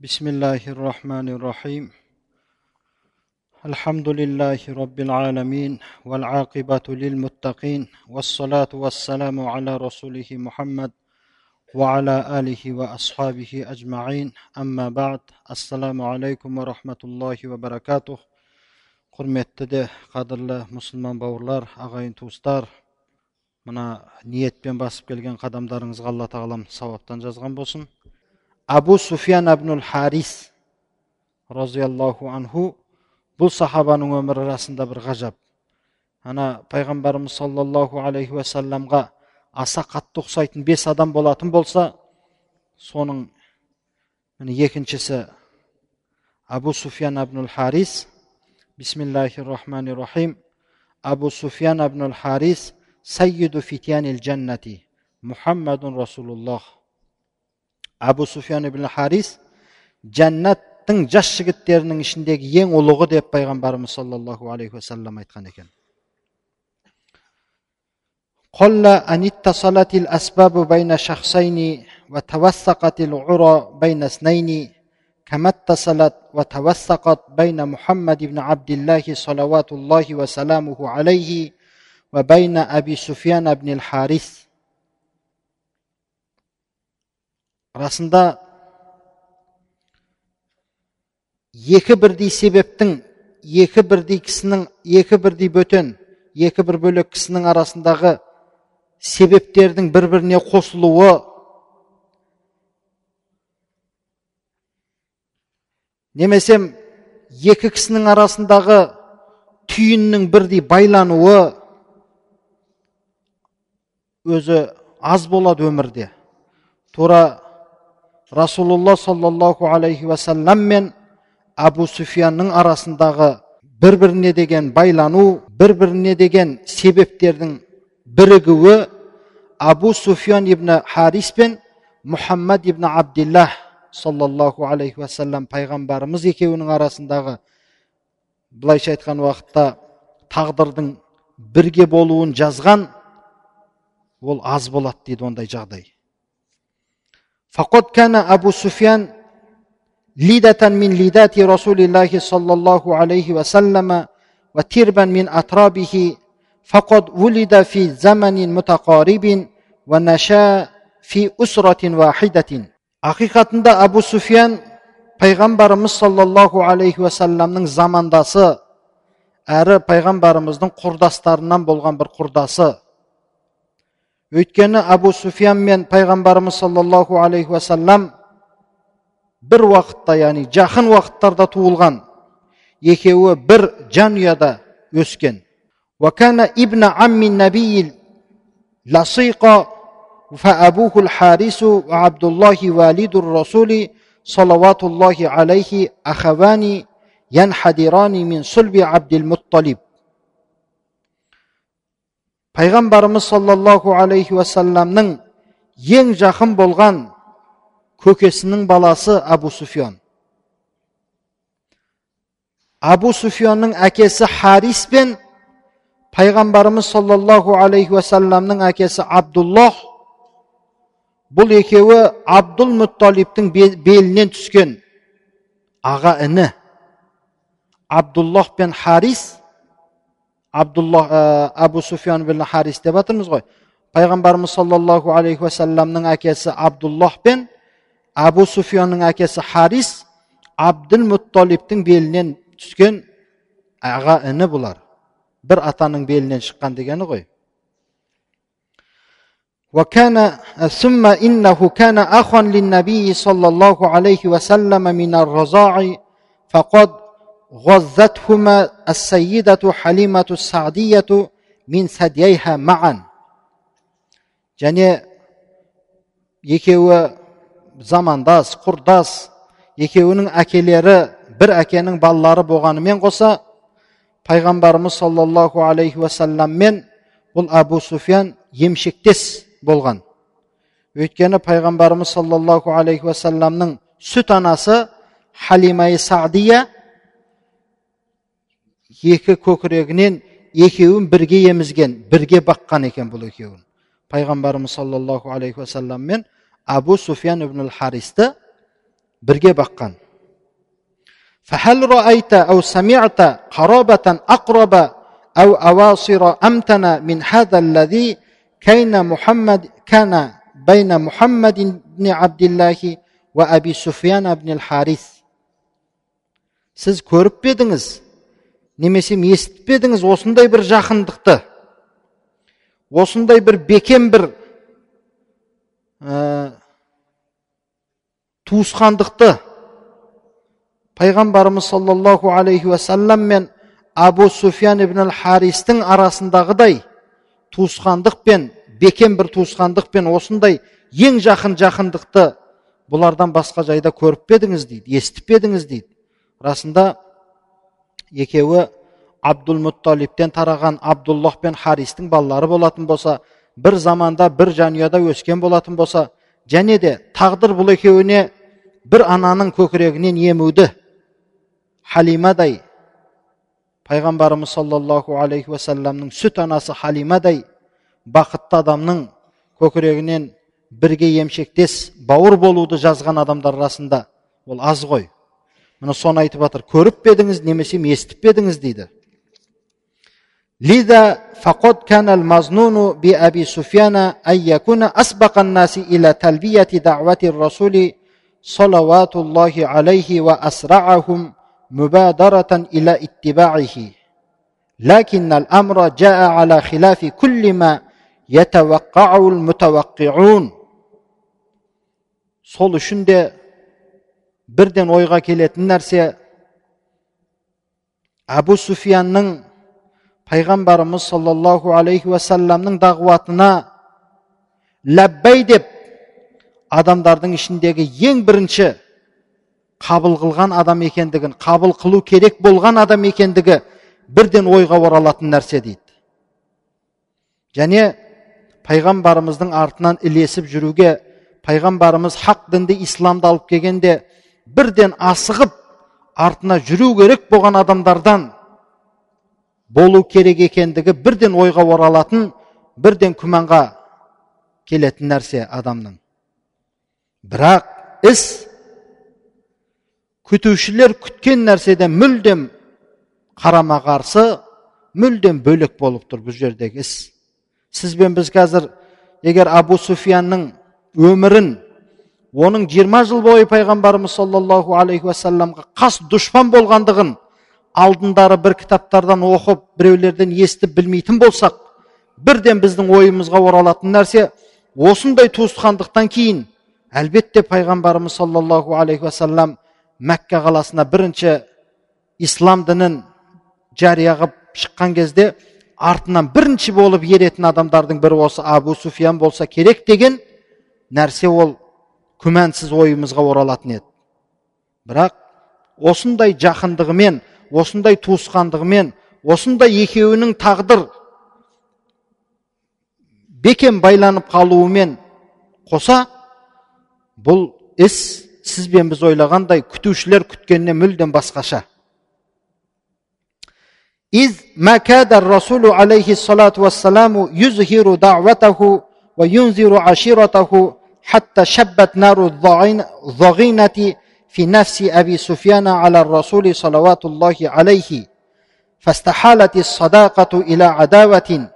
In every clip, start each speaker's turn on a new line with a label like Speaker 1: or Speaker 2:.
Speaker 1: بسم الله الرحمن الرحيم الحمد لله رب العالمين والعاقبة للمتقين والصلاة والسلام على رسوله محمد وعلى آله وأصحابه أجمعين أما بعد السلام عليكم ورحمة الله وبركاته құрметті де қадірлі мұсылман бауырлар ағайын туыстар мына ниетпен басып келген қадамдарыңызға алла тағалам сауаптан жазған болсын абу суфиян абнул харис разиаллаху анху бұл сахабаның өмірі расында бір ғажап ана пайғамбарымыз саллаллаху алейхи уассаламға аса қатты ұқсайтын бес адам болатын болса соның міне екіншісі абу суфиян абнул харис бисмиллахи рахмани рахим абу суфиян абнул харис сайyidu фитянил джаннати мұхаммадун расулуллах abu sufyan ibn haris jannatning yosh yigitlarning ichidagi eng ulug'i deb payg'ambarimiz sollallohu alayhi vasallam aytgan ekan. قل أن اتصلت الأسباب بين شخصين وتوثقت العرى بين اثنين كما اتصلت وتوثقت بين محمد بن عبد الله صلوات الله وسلامه عليه وبين أبي سفيان بن الحارث расында екі бірдей себептің екі бірдей кісінің екі бірдей бөтен екі бір бөлек кісінің арасындағы себептердің бір біріне қосылуы немесе екі кісінің арасындағы түйіннің бірдей байлануы өзі аз болады өмірде. Тура расулулла саллаллаху алейхи уассалам мен абу суфиянның арасындағы бір біріне деген байлану бір біріне деген себептердің бірігуі абу суфиян ибн харис пен мұхаммад ибн абдиллах саллаллаху алейхи уассалам пайғамбарымыз екеуінің арасындағы былайша айтқан уақытта тағдырдың бірге болуын жазған ол аз болады дейді ондай жағдай فقد كان أبو سفيان لدة من لدات رسول الله صلى الله عليه وسلم وتربا من أترابه فقد ولد في زمن متقارب ونشأ في أسرة واحدة. حقيقة أبو سفيان пайғамбарымыз саллаллаху алейхи уассаламның замандасы әрі пайғамбарымыздың құрдастарынан болған бір құрдасы o'tgani abu sufyan men payg'ambarimiz sollallohu alayhi vasallam bir vaqtda ya'ni jahil vaqtlarda tug'ilgan ikkovi bir janyada o'sgan وكان ابن عم النبي لصيقا فأبوه الحارس وعبد الله والد الرسول صلوات الله عليه أخوان ينحدران من صلب عبد المطلب пайғамбарымыз саллаллаху алейхи уассаламның ең жақын болған көкесінің баласы абу суфиян абу суфиянның әкесі харис пен пайғамбарымыз саллаллаху алейхи уассаламның әкесі абдуллах бұл екеуі абдул мұтталиптің белінен түскен аға іні абдуллах пен харис абдуллах абу суфиян бен харис деп жатырмыз ғой пайғамбарымыз саллаллаху алейхи уассаламның әкесі абдуллах пен абу суфиянның әкесі харис абдул мұтталиптің белінен түскен аға іні бұлар бір атаның белінен шыққан дегені ғой وكان ثم إنه كان أخا للنبي صلى الله عليه وسلم من الرضاع فقد غزتهما السيدة حليمة السعدية من ثدييها معا және екеуі замандас құрдас екеуінің әкелері бір әкенің балалары болғанымен қоса пайғамбарымыз саллаллаху алейхи уассаламмен бұл абу суфиян емшектес болған өйткені пайғамбарымыз саллаллаху алейхи уассаламның сүт анасы халимай садия екі көкірегінен екеуін бірге емізген бірге баққан екен бұл екеуін пайғамбарымыз саллаллаху алейхи уассалам мен абу суфиян ибн харисті бірге баққан فهل رأيت أو سمعت قرابة أقرب أو أواصر أمتن من هذا الذي كان محمد كان بين محمد بن عبد الله وأبي سفيان بن الحارث сіз көріп пе едіңіз Немесе естіп пе едіңіз осындай бір жақындықты? Осындай бір бекем бір ә, туысқандықты? Пайғамбарымыз саллаллаху алейхи уассалам мен абу суфиян ибн ал харистің арасындағыдай туысқандық пен бекем бір туысқандық пен осындай ең жақын жақындықты бұлардан басқа жайда көріп пе едіңіз дейді естіп пе едіңіз дейді. Расында екеуі абдул мұтталиптен тараған абдуллах пен харистің балалары болатын болса бір заманда бір жанұяда өскен болатын болса және де тағдыр бұл екеуіне бір ананың көкірегінен емуді халимадай пайғамбарымыз саллаллаху алейхи уассаламның сүт анасы халимадай бақытты адамның көкірегінен бірге емшектес бауыр болуды жазған адамдар арасында. Ол аз ғой. міне соны айтып жатыр көріп пе едіңіз немесе естіп пе едіңіз дейді لذا فقد كان المظنون بأبي سفيان أن يكون أسبق الناس إلى تلبية دعوة الرسول صلوات الله عليه وأسرعهم مبادرة إلى اتباعه لكن الأمر جاء على خلاف كل ما يتوقع المتوقعون сол үшін де бірден ойға келетін нәрсе әбу суфиянның пайғамбарымыз саллаллаху алейхи уассаламның дағуатына ләббәй деп адамдардың ішіндегі ең бірінші қабыл қылған адам екендігін қабыл қылу керек болған адам екендігі бірден ойға оралатын нәрсе дейді. Және пайғамбарымыздың артынан ілесіп жүруге пайғамбарымыз хақ дінді исламды алып келгенде бірден асығып артына жүру керек болған адамдардан болу керек екендігі бірден ойға оралатын бірден күмәнға келетін нәрсе адамның. Бірақ іс күтушілер күткен нәрседен мүлдем қарама қарсы мүлдем бөлек болып тұр бұл жердегі іс. Сіз бен біз қазір егер абу суфиянның өмірін оның 20 жыл бойы пайғамбарымыз саллаллаху алейхи уассаламға қас дұшпан болғандығын алдындары бір кітаптардан оқып біреулерден естіп білмейтін болсақ бірден біздің ойымызға оралатын нәрсе осындай туысқандықтан кейін әлбетте пайғамбарымыз саллаллаху алейхи уассалам мәкке қаласына бірінші ислам дінін жария қылып шыққан кезде артынан бірінші болып еретін адамдардың бірі осы абу суфиян болса керек деген нәрсе ол күмәнсіз ойымызға оралатын еді бірақ осындай жақындығымен осындай туысқандығымен осындай екеуінің тағдыр бекем байланып қалуымен қоса бұл іс сіз бен біз ойлағандай күтушілер күткеннен мүлдем басқаша إذ ما كاد الرسول عليه الصلاة والسلام يظهر دعوته وينذر عشيرته حتى شبت نار الضغينة في نفس أبي سفيان على الرسول صلوات الله عليه فاستحالت الصداقة إلى عداوة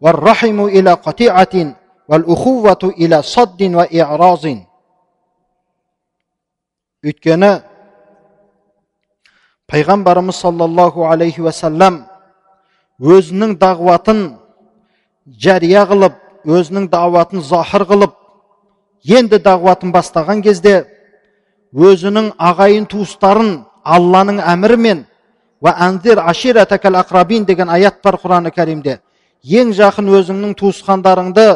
Speaker 1: والرحم إلى قطيعة والأخوة إلى صد وإعراض өйткені пайғамбарымыз саллаллаху алейхи уассалам өзінің дағуатын жария қылып өзінің дағуатын захыр қылып енді дағуатын бастаған кезде өзінің ағайын туыстарын алланың әмірімен деген аят бар құран кәрімде ең жақын өзіңнің туысқандарыңды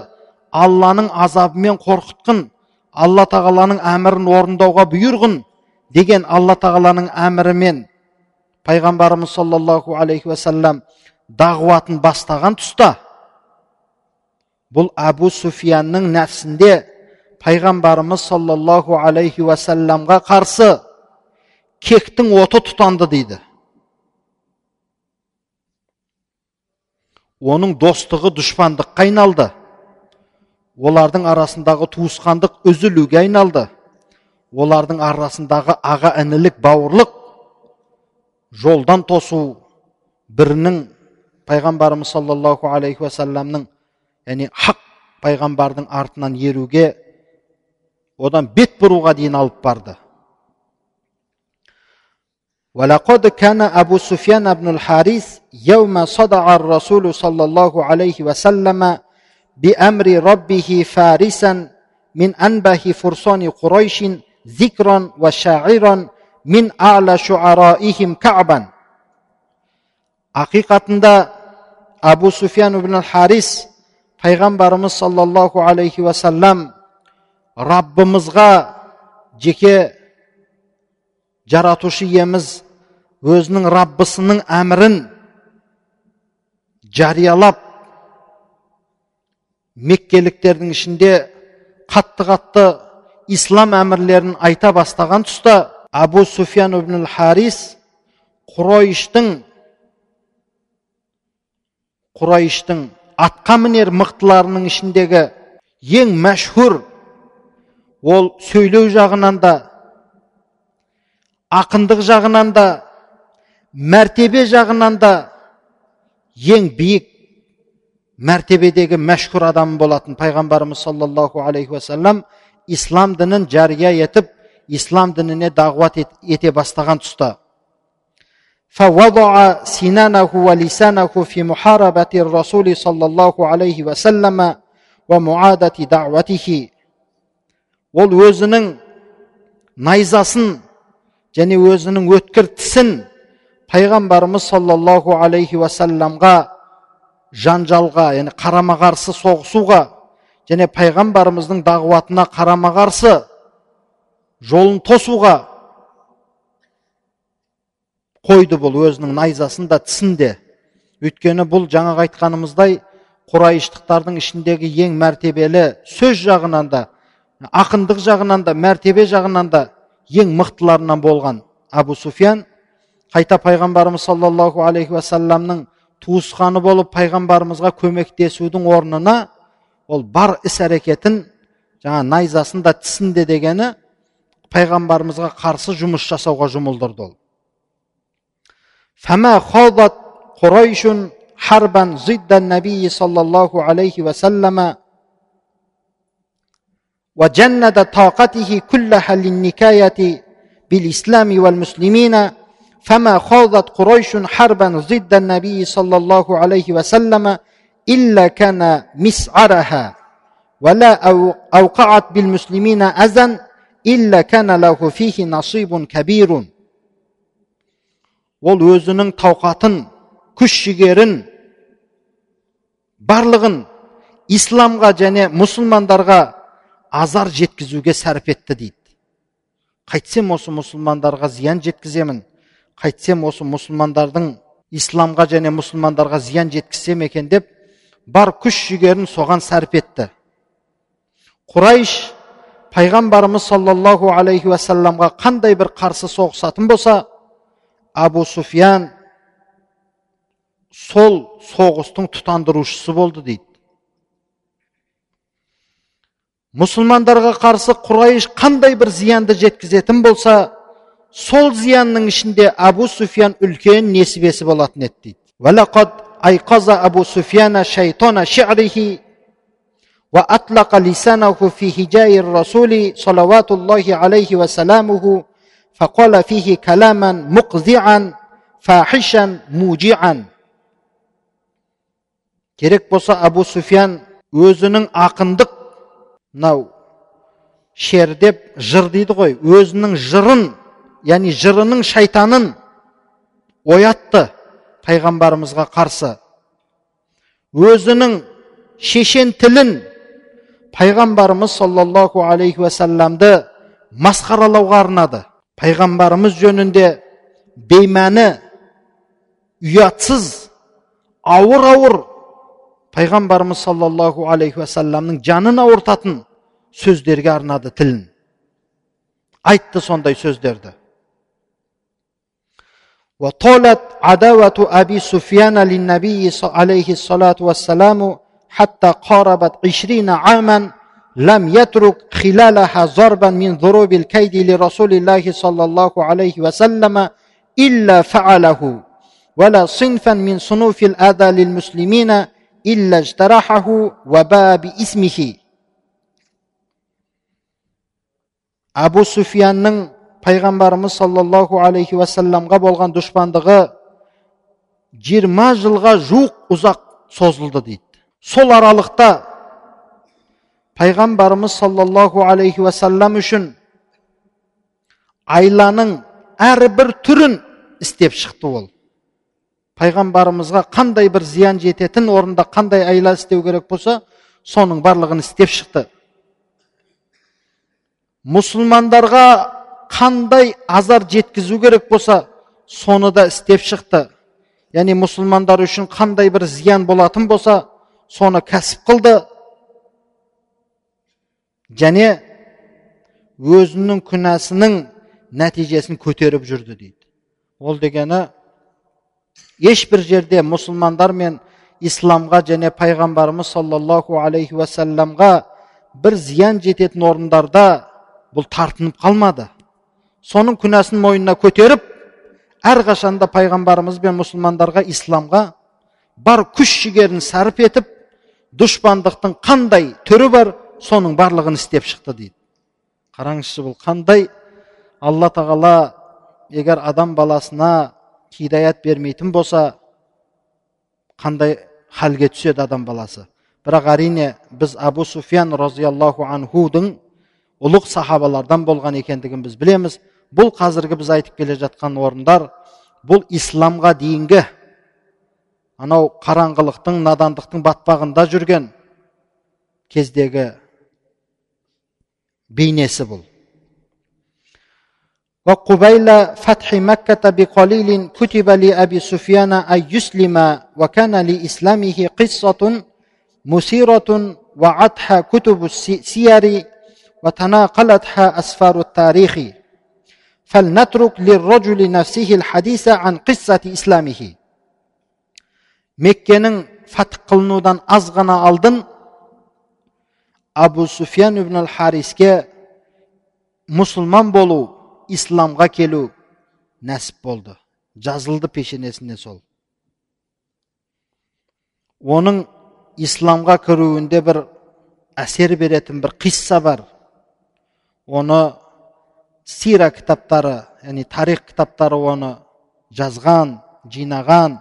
Speaker 1: алланың азабымен қорқытқын алла тағаланың әмірін орындауға бұйырғын деген алла тағаланың әмірімен пайғамбарымыз саллаллаху алейхи уассалам дағуатын бастаған тұста бұл әбу суфиянның нәпсінде пайғамбарымыз саллаллаху алейхи уассаламға қарсы кектің оты тұтанды дейді оның достығы дұшпандыққа айналды олардың арасындағы туысқандық үзілуге айналды олардың арасындағы аға інілік бауырлық жолдан тосу бірінің пайғамбарымыз саллаллаху алейхи уассаламның яғни хақ пайғамбардың артынан еруге одан бет бұруға дейін алып барды ولقد كان أبو سفيان بن الحارث يوم صدع الرسول صلى الله عليه وسلم بأمر ربه فارسا من أنبه فرسان قريش ذكرا وشاعرا من أعلى شعرائهم كعبا ақиқатында абу суфиян ибн харис пайғамбарымыз саллаллаху алейхи уассалам раббымызға жеке жаратушы иеміз өзінің раббысының әмірін жариялап меккеліктердің ішінде қатты қатты ислам әмірлерін айта бастаған тұста абу суфиян ибн харис құрайыштың құрайыштың атқа мінер мықтыларының ішіндегі ең мәшһүр ол сөйлеу жағынан да ақындық жағынан да мәртебе жағынан да ең биік мәртебедегі мәшһүр адам болатын пайғамбарымыз саллаллаху алейхи уассалам ислам дінін жария етіп ислам дініне дағуат ете бастаған тұста فوضع سنانه ولسانه في محاربة الرسول صلى الله عليه وسلم ومعادة دعوته ол өзінің найзасын және өзінің өткір тісін пайғамбарымыз саллаллаху алейхи уассаламға жанжалға яғни қарама қарсы соғысуға және пайғамбарымыздың дағуатына қарама қарсы жолын тосуға қойды бұл өзінің найзасын да тісін де өйткені бұл жаңағы айтқанымыздай құрайыштықтардың ішіндегі ең мәртебелі сөз жағынан да ақындық жағынан да мәртебе жағынан да ең мықтыларынан болған абу суфиян қайта пайғамбарымыз саллаллаху алейхи уассаламның туысқаны болып пайғамбарымызға көмектесудің орнына ол бар іс әрекетін жаңа найзасын да тісін де дегені пайғамбарымызға қарсы жұмыс жасауға жұмылдырды ол. Фәмә харбан зиддан нәби саллаллаху алейхи وجند طاقته كلها للنكاية بالإسلام والمسلمين فما خاضت قريش حربا ضد النبي صلى الله عليه وسلم إلا كان مسعرها ولا أوقعت بالمسلمين أذى إلا كان له فيه نصيب كبير ол өзінің тауқатын күш жігерін барлығын исламға және мұсылмандарға азар жеткізуге сәрп етті дейді қайтсем осы мұсылмандарға зиян жеткіземін қайтсем осы мұсылмандардың исламға және мұсылмандарға зиян жеткізсем екен деп бар күш жігерін соған сәрп етті құрайш пайғамбарымыз саллаллаху алейхи уассаламға қандай бір қарсы соғысатын болса абу суфиян сол соғыстың тұтандырушысы болды дейді мұсылмандарға қарсы құрайш қандай бір зиянды жеткізетін болса сол зиянның ішінде абу суфиян үлкен несібесі болатын еді дейді أيقظ أبو سفيان شيطان شعره وأطلق لسانه في هجاء الرسول صلوات الله عليه وسلامه فقال فيه كلاما مقذعا فاحشا موجعا керек болса абу суфиян өзінің ақындық мынау шер деп жыр дейді ғой. Өзінің жырын яғни жырының шайтанын оятты пайғамбарымызға қарсы. Өзінің шешен тілін пайғамбарымыз саллаллаху алейхи уассаламды масқаралауға арнады. Пайғамбарымыз жөнінде беймәні ұятсыз ауыр ауыр пайғамбарымыз саллаллаху алейхи уассаламның жанын ауыртатын сөздерге арнады тілін айтты сондай сөздерді وطالت عداوة أبي سفيان للنبي عليه الصلاة والسلام حتى قاربت عشرين عاما لم يترك خلالها ضربا من ضروب الكيد لرسول الله صلى الله عليه وسلم إلا فعله ولا صنفا من صنوف الأذى للمسلمين إلا اجترحه وباء باسمه أبو سفيان пайғамбарымыз саллаллаху алейхи уассаламға болған дұшпандығы жиырма жылға жуық ұзақ созылды дейді сол аралықта пайғамбарымыз саллаллаху алейхи уассалам үшін айланың әрбір түрін істеп шықты ол пайғамбарымызға қандай бір зиян жететін орында қандай айла істеу керек болса соның барлығын істеп шықты мұсылмандарға қандай азар жеткізу керек болса соны да істеп шықты яғни мұсылмандар үшін қандай бір зиян болатын болса соны кәсіп қылды және өзінің күнәсінің нәтижесін көтеріп жүрді дейді ол дегені ешбір жерде мұсылмандар мен исламға және пайғамбарымыз саллаллаху алейхи уассаламға бір зиян жететін орындарда бұл тартынып қалмады. Соның күнәсін мойнына көтеріп әрқашанда пайғамбарымыз бен мұсылмандарға исламға бар күш жігерін сарып етіп дұшпандықтың қандай түрі бар соның барлығын істеп шықты дейді. Қараңызшы бұл қандай? Алла тағала егер адам баласына хидаят бермейтін болса қандай халге түседі адам баласы бірақ әрине біз абу суфиян разиаллаху анхудың ұлық сахабалардан болған екендігін біз білеміз бұл қазіргі біз айтып келе жатқан орындар бұл исламға дейінгі анау қараңғылықтың надандықтың батпағында жүрген кездегі бейнесі бұл وقبيل فتح مكة بقليل كتب لأبي سفيان أن يسلم وكان لإسلامه قصة مثيرة وعتها كتب السير وتناقلتها أسفار التاريخ. فلنترك للرجل نفسه الحديث عن قصة إسلامه. مكة فتح قلنودا أصغنا ألدن أبو سفيان بن الحارسكي مسلمان بولو исламға келу нәсіп болды жазылды пешенесіне сол оның исламға кіруінде бір әсер беретін бір қисса бар оны сира кітаптары яғни тарих кітаптары оны жазған жинаған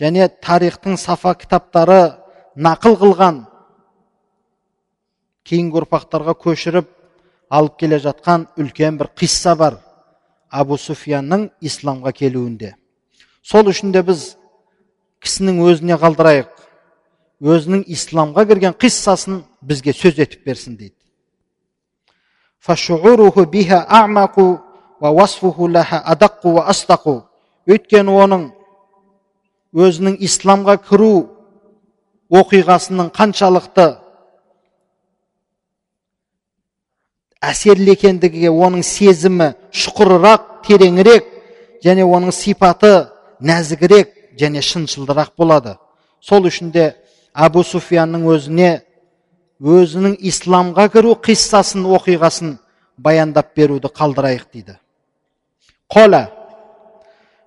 Speaker 1: және тарихтың сафа кітаптары нақыл қылған кейінгі ұрпақтарға көшіріп алып келе жатқан үлкен бір қисса бар абу суфиянның исламға келуінде. Сол үшін де біз кісінің өзіне қалдырайық. Өзінің исламға кірген қиссасын бізге сөз етіп берсін дейді. Өйткені оның өзінің исламға кіру оқиғасының қаншалықты әсерлі екендігіне оның сезімі шұқырырақ тереңірек және оның сипаты нәзігірек және шыншылдырақ болады сол үшін де әбу суфиянның өзіне өзінің исламға кіру қиссасын оқиғасын баяндап беруді қалдырайық дейді қола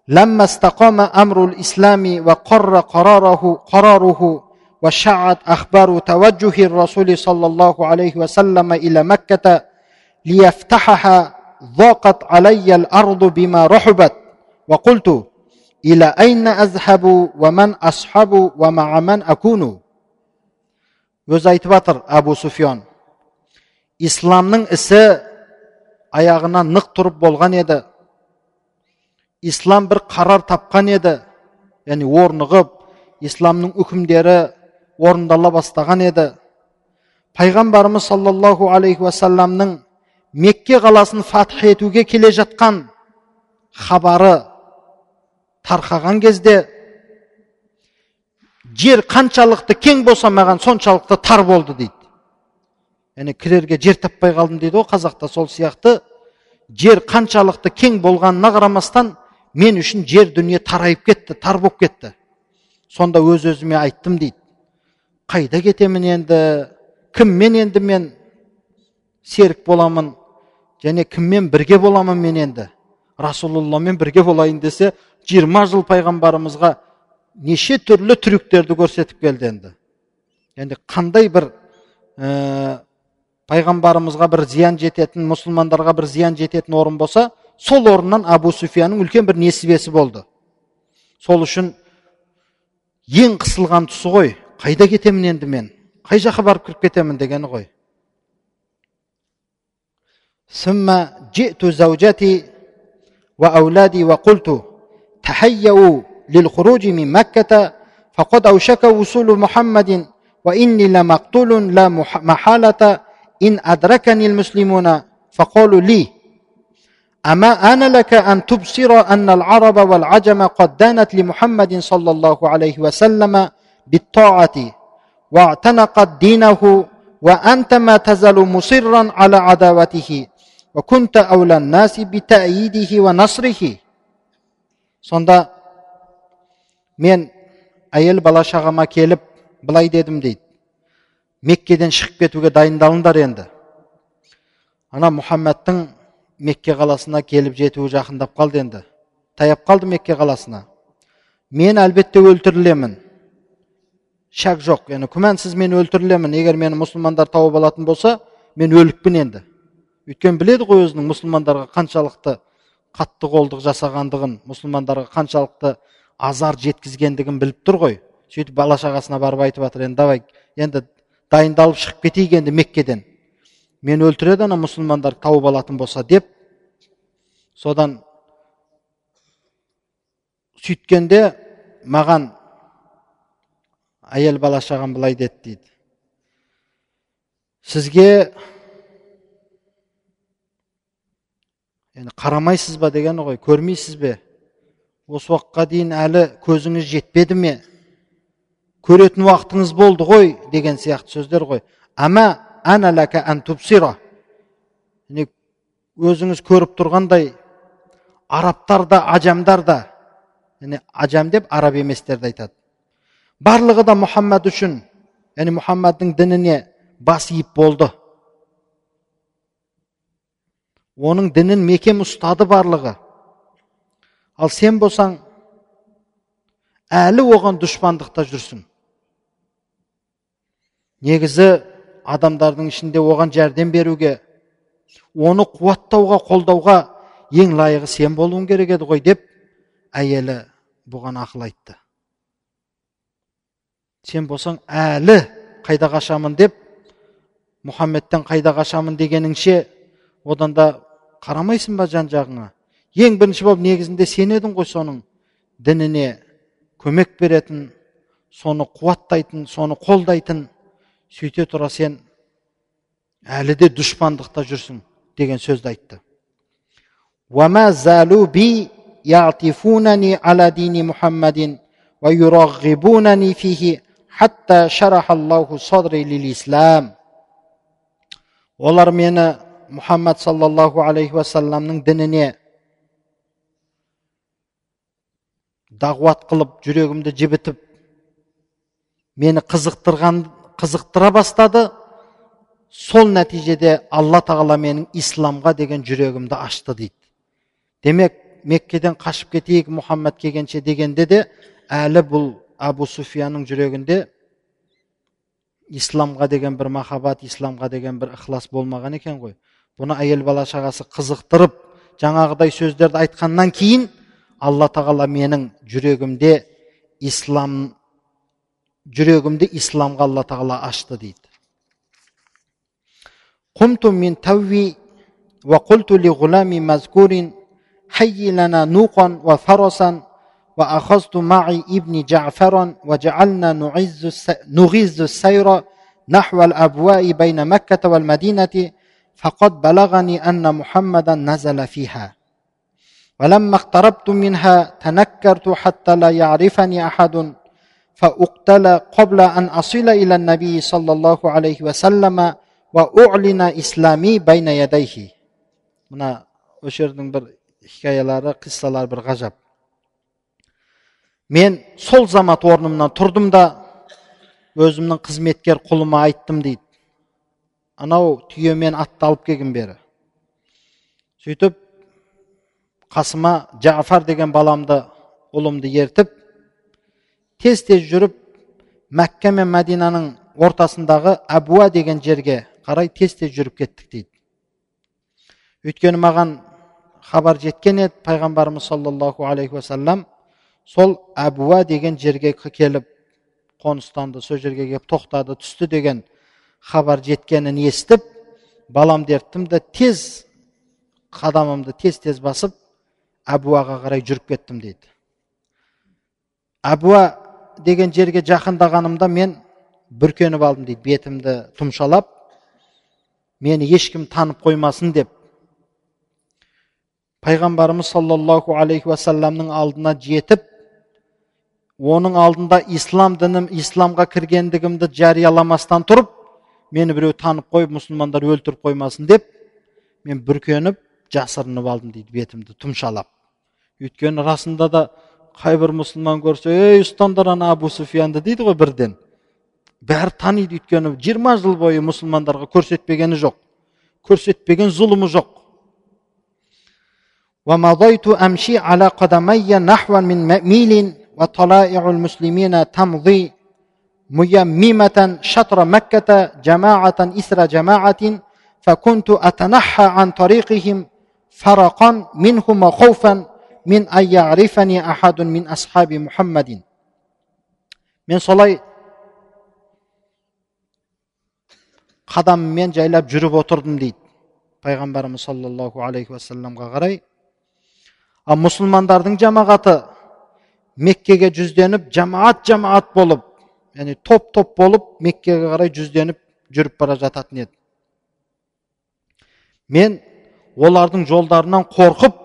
Speaker 1: لما استقام أمر الإسلام وقر قراره قراره وشعت أخبار توجه الرسول صلى الله عليه وسلم إلى مكة ليفتحها ضاقت علي الأرض بما رحبت وقلت إلى أين أذهب ومن أصحب ومع من أكون өзі айтып жатыр әбу суфиян исламның ісі аяғына нық тұрып болған еді ислам бір қарар тапқан еді яғни орнығып исламның үкімдері орындала бастаған еді пайғамбарымыз саллаллаху алейхи уассаламның мекке қаласын фатх етуге келе жатқан хабары тарқаған кезде жер қаншалықты кең болса маған соншалықты тар болды дейді. Яғни кірерге жер таппай қалдым дейді ғой қазақта сол сияқты. Жер қаншалықты кең болғанына қарамастан мен үшін жер дүние тарайып кетті тар болып кетті. Сонда өз өзіме айттым дейді. Қайда кетемін енді? Кіммен енді мен? Серік боламын және кіммен бірге боламын мен енді? Расулалламен бірге болайын десе жиырма жыл пайғамбарымызға неше түрлі трюктерді көрсетіп келді енді. Енді қандай бір ә, пайғамбарымызға бір зиян жететін мұсылмандарға бір зиян жететін орын болса сол орыннан абу суфияның үлкен бір несібесі болды. Сол үшін ең қысылған тұсы ғой. Қайда кетемін енді мен? Қай жаққа барып кіріп кетемін дегені ғой. ثم جئت زوجتي وأولادي وقلت تهيأوا للخروج من مكة فقد أوشك وصول محمد وإني لمقتول لا محالة إن أدركني المسلمون فقالوا لي أما آن لك أن تبصر أن العرب والعجم قد دانت لمحمد صلى الله عليه وسلم بالطاعة واعتنقت دينه وأنت ما تزال مصرا على عداوته وكنت أولى الناس بتأييده ونصره сонда мен әйел бала шағама келіп былай дедім дейді меккеден шығып кетуге дайындалыңдар енді ана мұхаммедтің мекке қаласына келіп жетуі жақындап қалды енді таяп қалды мекке қаласына мен әлбетте өлтірілемін шәк жоқ яғни күмәнсіз мен өлтірілемін егер мені мұсылмандар тауып алатын болса мен өлікпін енді өйткені біледі ғой өзінің мұсылмандарға қаншалықты қатты қолдық жасағандығын мұсылмандарға қаншалықты азар жеткізгендігін біліп тұр ғой. Сөйтіп бала шағасына барып айтып жатыр енді давай енді дайындалып шығып кетейік енді меккеден. Мен өлтіреді ана мұсылмандар тауып алатын болса деп содан сөйткенде маған әйел бала шағам былай деді дейді. Сізге енді қарамайсыз ба? дегені ғой көрмейсіз бе? Осы уақытқа дейін әлі көзіңіз жетпеді ме? Көретін уақытыңыз болды ғой? деген сияқты сөздер ғой. Ама өзіңіз көріп тұрғандай арабтар да ажамдар да яғни ажам деп араб еместерді айтады. Барлығы да мұхаммад үшін яғни мұхаммадтың дініне бас иіп болды. Оның дінін мекем ұстады барлығы. Ал сен болсаң әлі оған дұшпандықта жүрсің. Негізі адамдардың ішінде оған жәрдем беруге оны қуаттауға қолдауға ең лайығы сен болуың керек еді ғой деп әйелі бұған ақыл айтты. Сен болсаң әлі қайда қашамын деп мұхаммедтен қайда қашамын дегеніңше одан да қарамайсың ба жан жағыңа ең бірінші болып негізінде сен едің ғой соның дініне көмек беретін соны қуаттайтын соны қолдайтын сөйте тұра сен әлі де дұшпандықта жүрсің деген сөзді айтты وما زالوا بي يعطفونني على دين محمد ويرغبونني فيه حتى شرح الله صدري للإسلام олар мені мұхаммад саллаллаху алейхи уассаламның дініне дағуат қылып жүрегімді жібітіп мені қызықтырған қызықтыра бастады сол нәтижеде алла тағала менің исламға деген жүрегімді ашты дейді демек меккеден қашып кетейік мұхаммад келгенше дегенде де әлі бұл абу суфияның жүрегінде исламға деген бір махаббат исламға деген бір ықылас болмаған екен ғой бұны әйел бала шағасы қызықтырып жаңағыдай сөздерді айтқаннан кейін алла тағала менің жүрегімде ислам жүрегімді исламға алла тағала ашты дейді قمت من توي وقلت لغلام مذكور حي لنا نوقا وفرسا وأخذت معي ابن جعفرا وجعلنا نعز نغيز السير نحو الأبواء بين مكة والمدينة فقد بلغني أن محمدا نزل فيها ولما اقتربت منها تنكرت حتى لا يعرفني أحد فأقتل قبل أن أصل إلى النبي صلى الله عليه وسلم وأعلن إسلامي بين يديه мына осы жердің бір хикаялары қиссалары бір ғажап мен сол замат орнымнан тұрдым да өзімнің қызметкер құлыма айттым дейді анау түйемен атты алып келгін бері. Сөйтіп қасыма жафар деген баламды ұлымды ертіп тез тез жүріп мәкке мен мәдинаның ортасындағы әбуа деген жерге қарай тез тез жүріп кеттік дейді. Өйткені маған хабар жеткен еді пайғамбарымыз саллаллаху алейхи уассалам сол әбуа деген жерге келіп қоныстанды сол жерге келіп тоқтады түсті деген хабар жеткенін естіп ерттім де тез қадамымды тез тез басып әбуаға қарай жүріп кеттім дейді әбуа деген жерге жақындағанымда мен бүркеніп алдым дейді бетімді тұмшалап мені ешкім танып қоймасын деп пайғамбарымыз саллаллаху алейхи уассаламның алдына жетіп оның алдында ислам дінім исламға кіргендігімді жарияламастан тұрып мені біреу танып қойып мұсылмандар өлтіріп қоймасын деп мен бүркеніп жасырынып алдым дейді бетімді тұмшалап өйткені расында да қай бір мұсылман көрсе ей ұстандар ана абу суфиянды дейді ғой бірден бәрі таниды өйткені жиырма жыл бойы мұсылмандарға көрсетпегені жоқ көрсетпеген зұлымы жоқ ومضيت أمشي على قدمي نحو من ميل وطلائع المسلمين تمضي ميممة شطر مكة جماعة إثر جماعة فكنت أتنحى عن طريقهم فرقا منهم خوفا من أن يعرفني أحد من أصحاب محمد من солай қадаммен жайлап жүріп отырдым дейді пайғамбарымыз саллаллаху алейхи уассаламға қарай ал мұсылмандардың жамағаты меккеге жүзденіп жамаат жамаат болып яғни топ топ болып меккеге қарай жүзденіп жүріп бара жататын еді. Мен олардың жолдарынан қорқып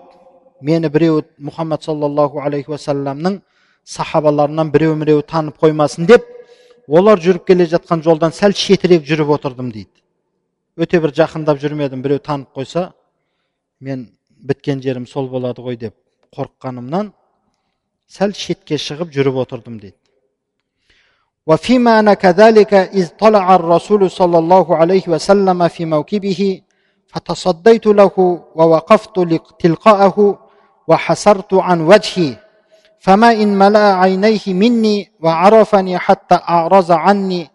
Speaker 1: мені біреу мұхаммад саллаллаху алейхи уассаламның сахабаларынан біреу міреу танып қоймасын деп олар жүріп келе жатқан жолдан сәл шетірек жүріп отырдым дейді. Өте бір жақындап жүрмедім біреу танып қойса мен біткен жерім сол болады ғой деп қорыққанымнан сәл шетке шығып жүріп отырдым дейді. وفيما أنا كذلك إذ طلع الرسول صلى الله عليه وسلم في موكبه فتصديت له ووقفت تلقاءه وحسرت عن وجهي فما إن ملأ عينيه مني وعرفني حتى أعرض عني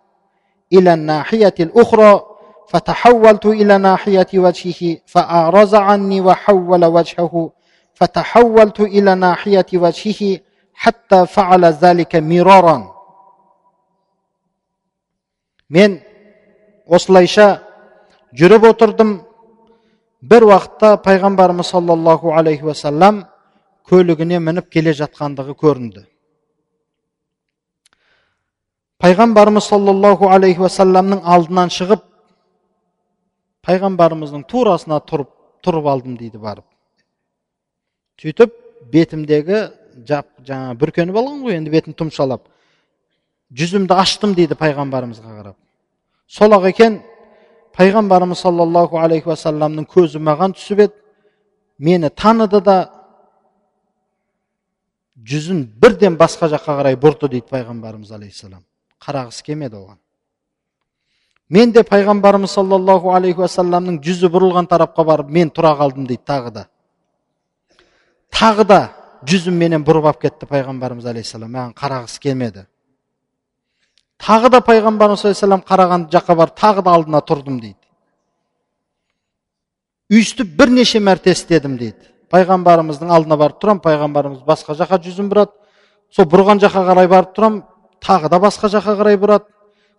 Speaker 1: إلى الناحية الأخرى فتحولت إلى ناحية وجهه فأعرض عني وحول وجهه فتحولت إلى ناحية وجهه حتى فعل ذلك مرارا. Мен осылайша жүріп отырдым. Бір уақытта пайғамбарымыз саллаллаху алейхи уассалам көлігіне мініп келе жатқандығы көрінді. Пайғамбарымыз саллаллаху алейхи уассаламның алдынан шығып пайғамбарымыздың турасына тұрып тұрып алдым дейді барып. Сөйтіп бетімдегі жап жаңа бүркеніп алған ғой енді бетін тұмшалап. Жүзімді аштым дейді пайғамбарымызға қарап сол ақ екен пайғамбарымыз саллаллаху алейхи уассаламның көзі маған түсіп еді мені таныды да жүзін бірден басқа жаққа қарай бұрды дейді пайғамбарымыз алейхисалам қарағысы келмеді оған мен де пайғамбарымыз саллаллаху алейхи уассаламның жүзі бұрылған тарапқа барып мен тұра қалдым дейді тағы да тағы да жүзім менен бұрып алып кетті пайғамбарымыз алейхисалам маған қарағысы келмеді тағы да пайғамбарымыз алейхисалам қараған жаққа барып тағы да алдына тұрдым дейді өйстіп бірнеше мәрте істедім дейді пайғамбарымыздың алдына барып тұрамын пайғамбарымыз басқа жаққа жүзін бұрады сол бұрған жаққа қарай барып тұрамын тағы да басқа жаққа қарай бұрады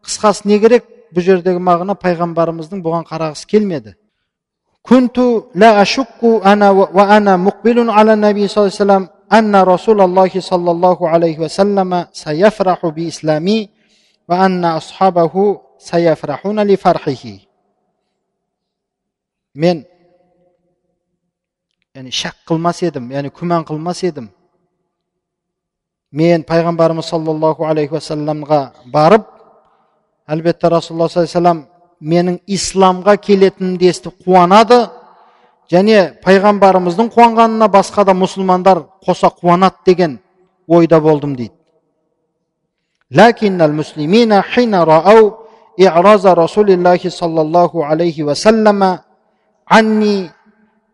Speaker 1: қысқасы не керек бұл жердегі мағына пайғамбарымыздың бұған қарағысы келмеді كنت لا أشك أنا وأنا مقبل على النبي صلى الله عليه وسلم أن رسول الله صلى الله عليه وسلم سيفرح بإسلامي мен яғни шәк қылмас едім яғни күмән қылмас едім мен пайғамбарымыз саллаллаху алейхи уасаламға барып әлбетте расулалла саллаллаху алейхи менің исламға келетінімді естіп қуанады және пайғамбарымыздың қуанғанына басқа да мұсылмандар қоса қуанады деген ойда болдым дейді لكن المسلمين حين رأوا إعراض رسول الله صلى الله عليه وسلم عني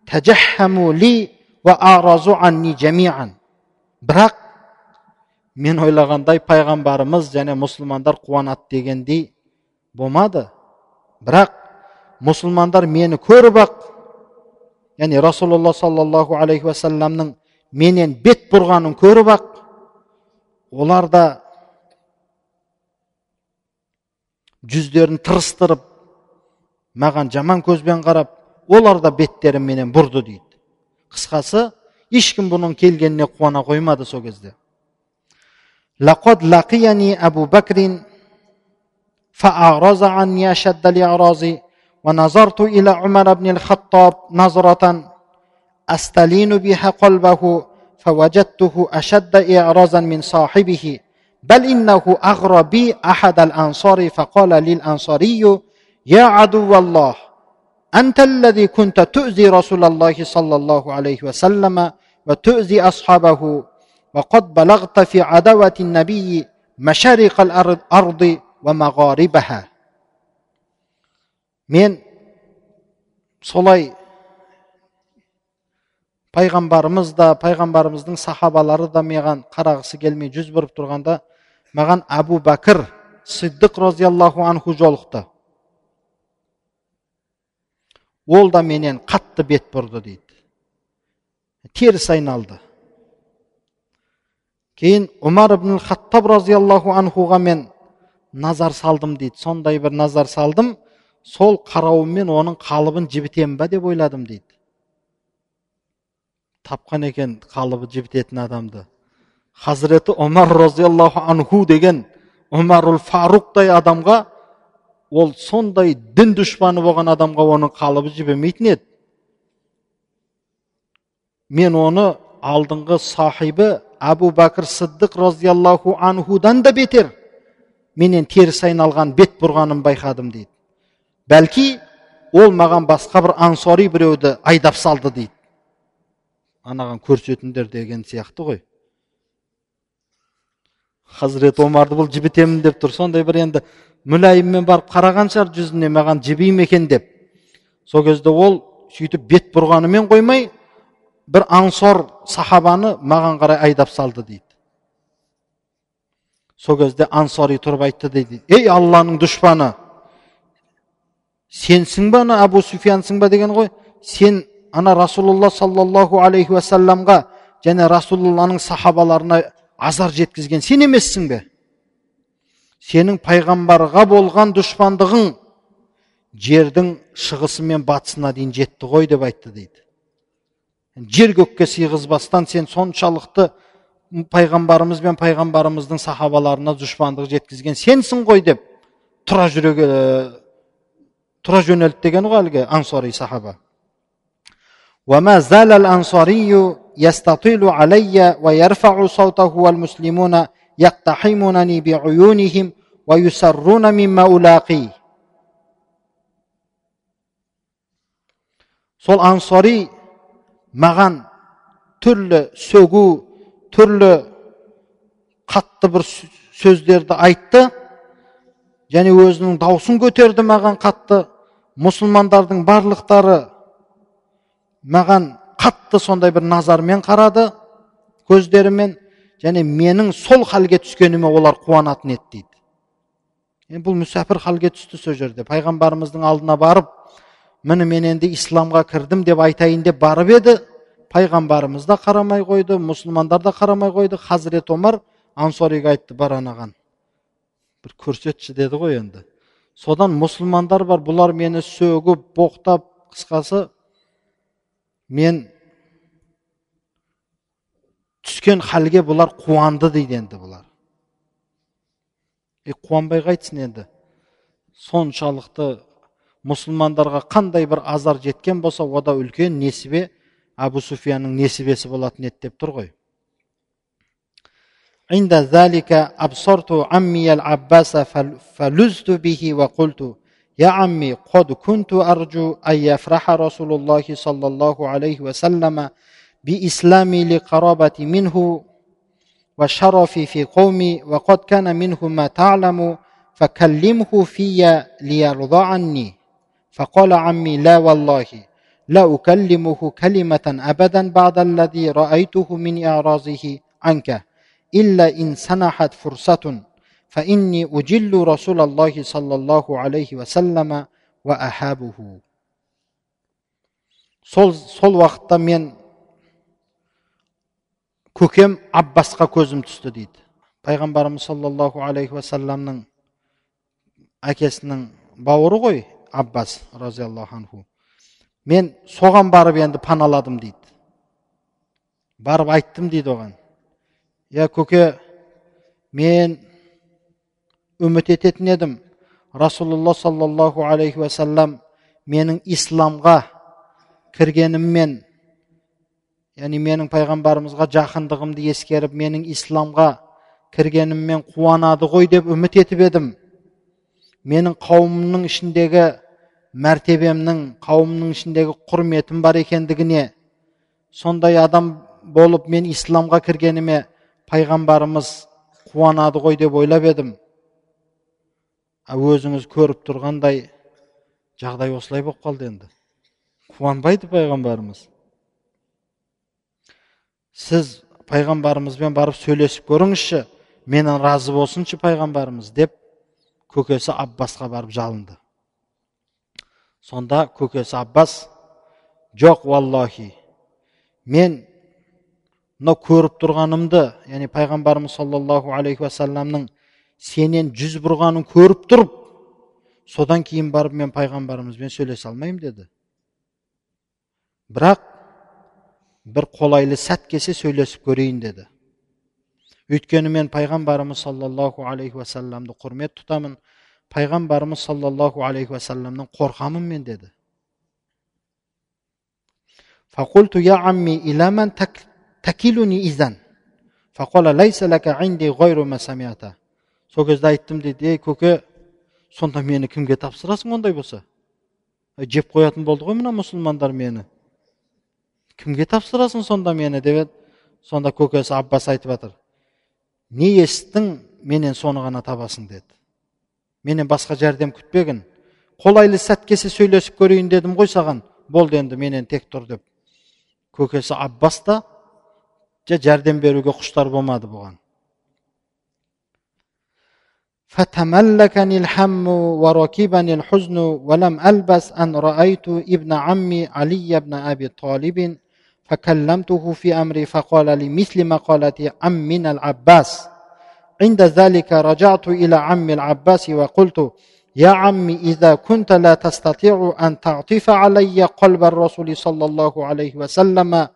Speaker 1: تجحموا لي وأعرضوا عني جميعا бірақ мен ойлағандай пайғамбарымыз және мұсылмандар қуанады дегендей болмады бірақ мұсылмандар мені көріп ақ яғни расулалла саллаллаху алейхи уассаламның менен бет бұрғанын көріп ақ олар да жүздерін тырыстырып маған жаман көзбен қарап олар да беттерін менен бұрды дейді қысқасы ешкім бұның келгеніне қуана қоймады сол кезде لقد لقيني أبو بكر فأعرض عني أشد الإعراض ونظرت إلى عمر بن الخطاب نظرة أستلين بها قلبه فوجدته أشد إعراضا من صاحبه بل إنه أغرى بي أحد الأنصار فقال للأنصاري يا عدو الله أنت الذي كنت تؤذي رسول الله صلى الله عليه وسلم وتؤذي أصحابه وقد بلغت في عداوة النبي مشارق الأرض ومغاربها мен солай пайғамбарымыз да пайғамбарымыздың сахабалары да маған қарағысы келмей жүз бұрып тұрғанда маған әбу бәкір сиддық разиаллаху анху жолықты ол да менен қатты бет бұрды дейді теріс айналды кейін умар ибн хаттаб разиаллаху анхуға мен назар салдым дейді сондай бір назар салдым сол қарауыммен оның қалыбын жібітемін ба деп ойладым дейді тапқан екен қалыбы жібітетін адамды хазіреті омар разиаллаху анху деген омарул фаруқтай адамға ол сондай дін дұшпаны болған адамға оның қалыбы жібімейтін еді мен оны алдыңғы сахибі әбу бәкір сыддық разиаллаху анхудан да бетер менен теріс айналған бет бұрғанын байқадым дейді бәлки ол маған басқа бір ансори біреуді айдап салды дейді анаған көрсетіңдер деген сияқты ғой хазірет омарды бұл жібітемін деп тұр сондай бір енді мүләйіммен барып қараған шығар жүзіне маған жібей ме екен деп сол кезде ол сөйтіп бет бұрғанымен қоймай бір аңсор сахабаны маған қарай айдап салды дейді сол кезде ансори тұрып айтты дейді ей алланың дұшпаны сенсің ба ана әбу суфиянсың ба деген ғой сен ана расулалла саллаллаху алейхи уассаламға және расулалланың сахабаларына азар жеткізген. Сен емессің бе? Сенің пайғамбарға болған дұшпандығың жердің шығысы мен батысына дейін жетті ғой деп айтты дейді. Жер көкке сыйғызбастан сен соншалықты пайғамбарымыз бен пайғамбарымыздың сахабаларына дұшпандық жеткізген сенсің ғой деп тұра жүреге э, тұра жөнелді деген ғой әлгі ансари сахаба. يستطيل علي ويرفع صوته والمسلمون يقتحمونني بعيونهم ويسرون مما ألاقي сол ансори маған түрлі сөгу түрлі қатты бір сөздерді айтты және өзінің даусын көтерді маған қатты мұсылмандардың барлықтары маған қатты сондай бір назармен қарады көздерімен және менің сол халге түскеніме олар қуанатын еді дейді. Енді бұл мүсәпір халге түсті сол жерде. Пайғамбарымыздың алдына барып міне мен енді исламға кірдім деп айтайын деп барып еді. Пайғамбарымыз да қарамай қойды мұсылмандар да қарамай қойды. Хазірет омар ансориге айтты бар анаған бір көрсетші деді ғой енді. Содан мұсылмандар бар бұлар мені сөгіп боқтап қысқасы мен түскен халге бұлар қуанды дейді енді бұлар е қуанбай қайтсын енді соншалықты мұсылмандарға қандай бір азар жеткен болса ода үлкен несібе әбу суфияның несібесі болатын еді деп тұр ғой عند ذلك أبصرت عمي العباس فلزت به وقلت يا عمي قد كنت أرجو أن يفرح رسول الله صلى الله عليه وسلم بإسلامي لقرابتي منه وشرفي في قومي وقد كان منه ما تعلم فكلمه في ليرضى عني فقال عمي لا والله لا أكلمه كلمة أبدا بعد الذي رأيته من إعراضه عنك إلا إن سنحت فرصة. فإني أجل رسول الله صلى الله عليه وسلم وأحابه. sol, sol vaqtda men көкем аббасқа көзім түсті дейді. Пайғамбарымыз саллаллаху алейхи уассаламның әкесінің бауыры ғой аббас разиаллаху анху. Мен соған барып енді паналадым дейді. Барып айттым дейді оған. Иә көке мен үміт ететін едім. Расулалла саллаллаху алейхи уассалам менің исламға кіргеніммен яғни менің пайғамбарымызға жақындығымды ескеріп менің исламға кіргеніммен қуанады ғой деп үміт етіп едім. Менің қауымымның ішіндегі мәртебемнің қауымның ішіндегі құрметім бар екендігіне сондай адам болып мен исламға кіргеніме пайғамбарымыз қуанады ғой деп ойлап едім. Өзіңіз көріп тұрғандай жағдай осылай болып қалды енді. Қуанбайды пайғамбарымыз. Сіз пайғамбарымызбен барып сөйлесіп көріңізші менен разы болсыншы пайғамбарымыз деп көкесі аббасқа барып жалынды. Сонда көкесі аббас жоқ уаллахи мен мынау көріп тұрғанымды яғни пайғамбарымыз саллаллаху алейхи уассаламның сенен жүз бұрғанын көріп тұрып содан кейін барып мен пайғамбарымызбен сөйлесе алмаймын деді. Бірақ бір қолайлы сәт келсе сөйлесіп көрейін деді өйткені мен пайғамбарымыз саллаллаху алейхи уассаламды құрмет тұтамын пайғамбарымыз саллаллаху алейхи уассаламнан қорқамын мен деді فقلت يا عمي إلى من تكلني إذن فقال ليس لك عندي غير ما سمعت сол кезде айттым дейді ей көке сонда мені кімге тапсырасың ондай болса жеп қоятын болды ғой мына мұсылмандар мені кімге тапсырасың сонда мені деп еді сонда көкесі аббас айтып жатыр не естің менен соны ғана табасың деді менен басқа жәрдем күтпегін қолайлы сәт келсе сөйлесіп көрейін дедім ғой саған болды енді менен тек тұр деп көкесі аббас та жәрдем беруге құштар болмады бұған فتملكني الهم وركبني الحزن ولم ألبس أن رأيت ابن عمي علي بن أبي طالب فكلمته في أمري فقال لي مثل مقالة عمنا العباس. عند ذلك رجعت إلى عم العباس وقلت يا عمي إذا كنت لا تستطيع أن تعطف علي قلب الرسول صلى الله عليه وسلم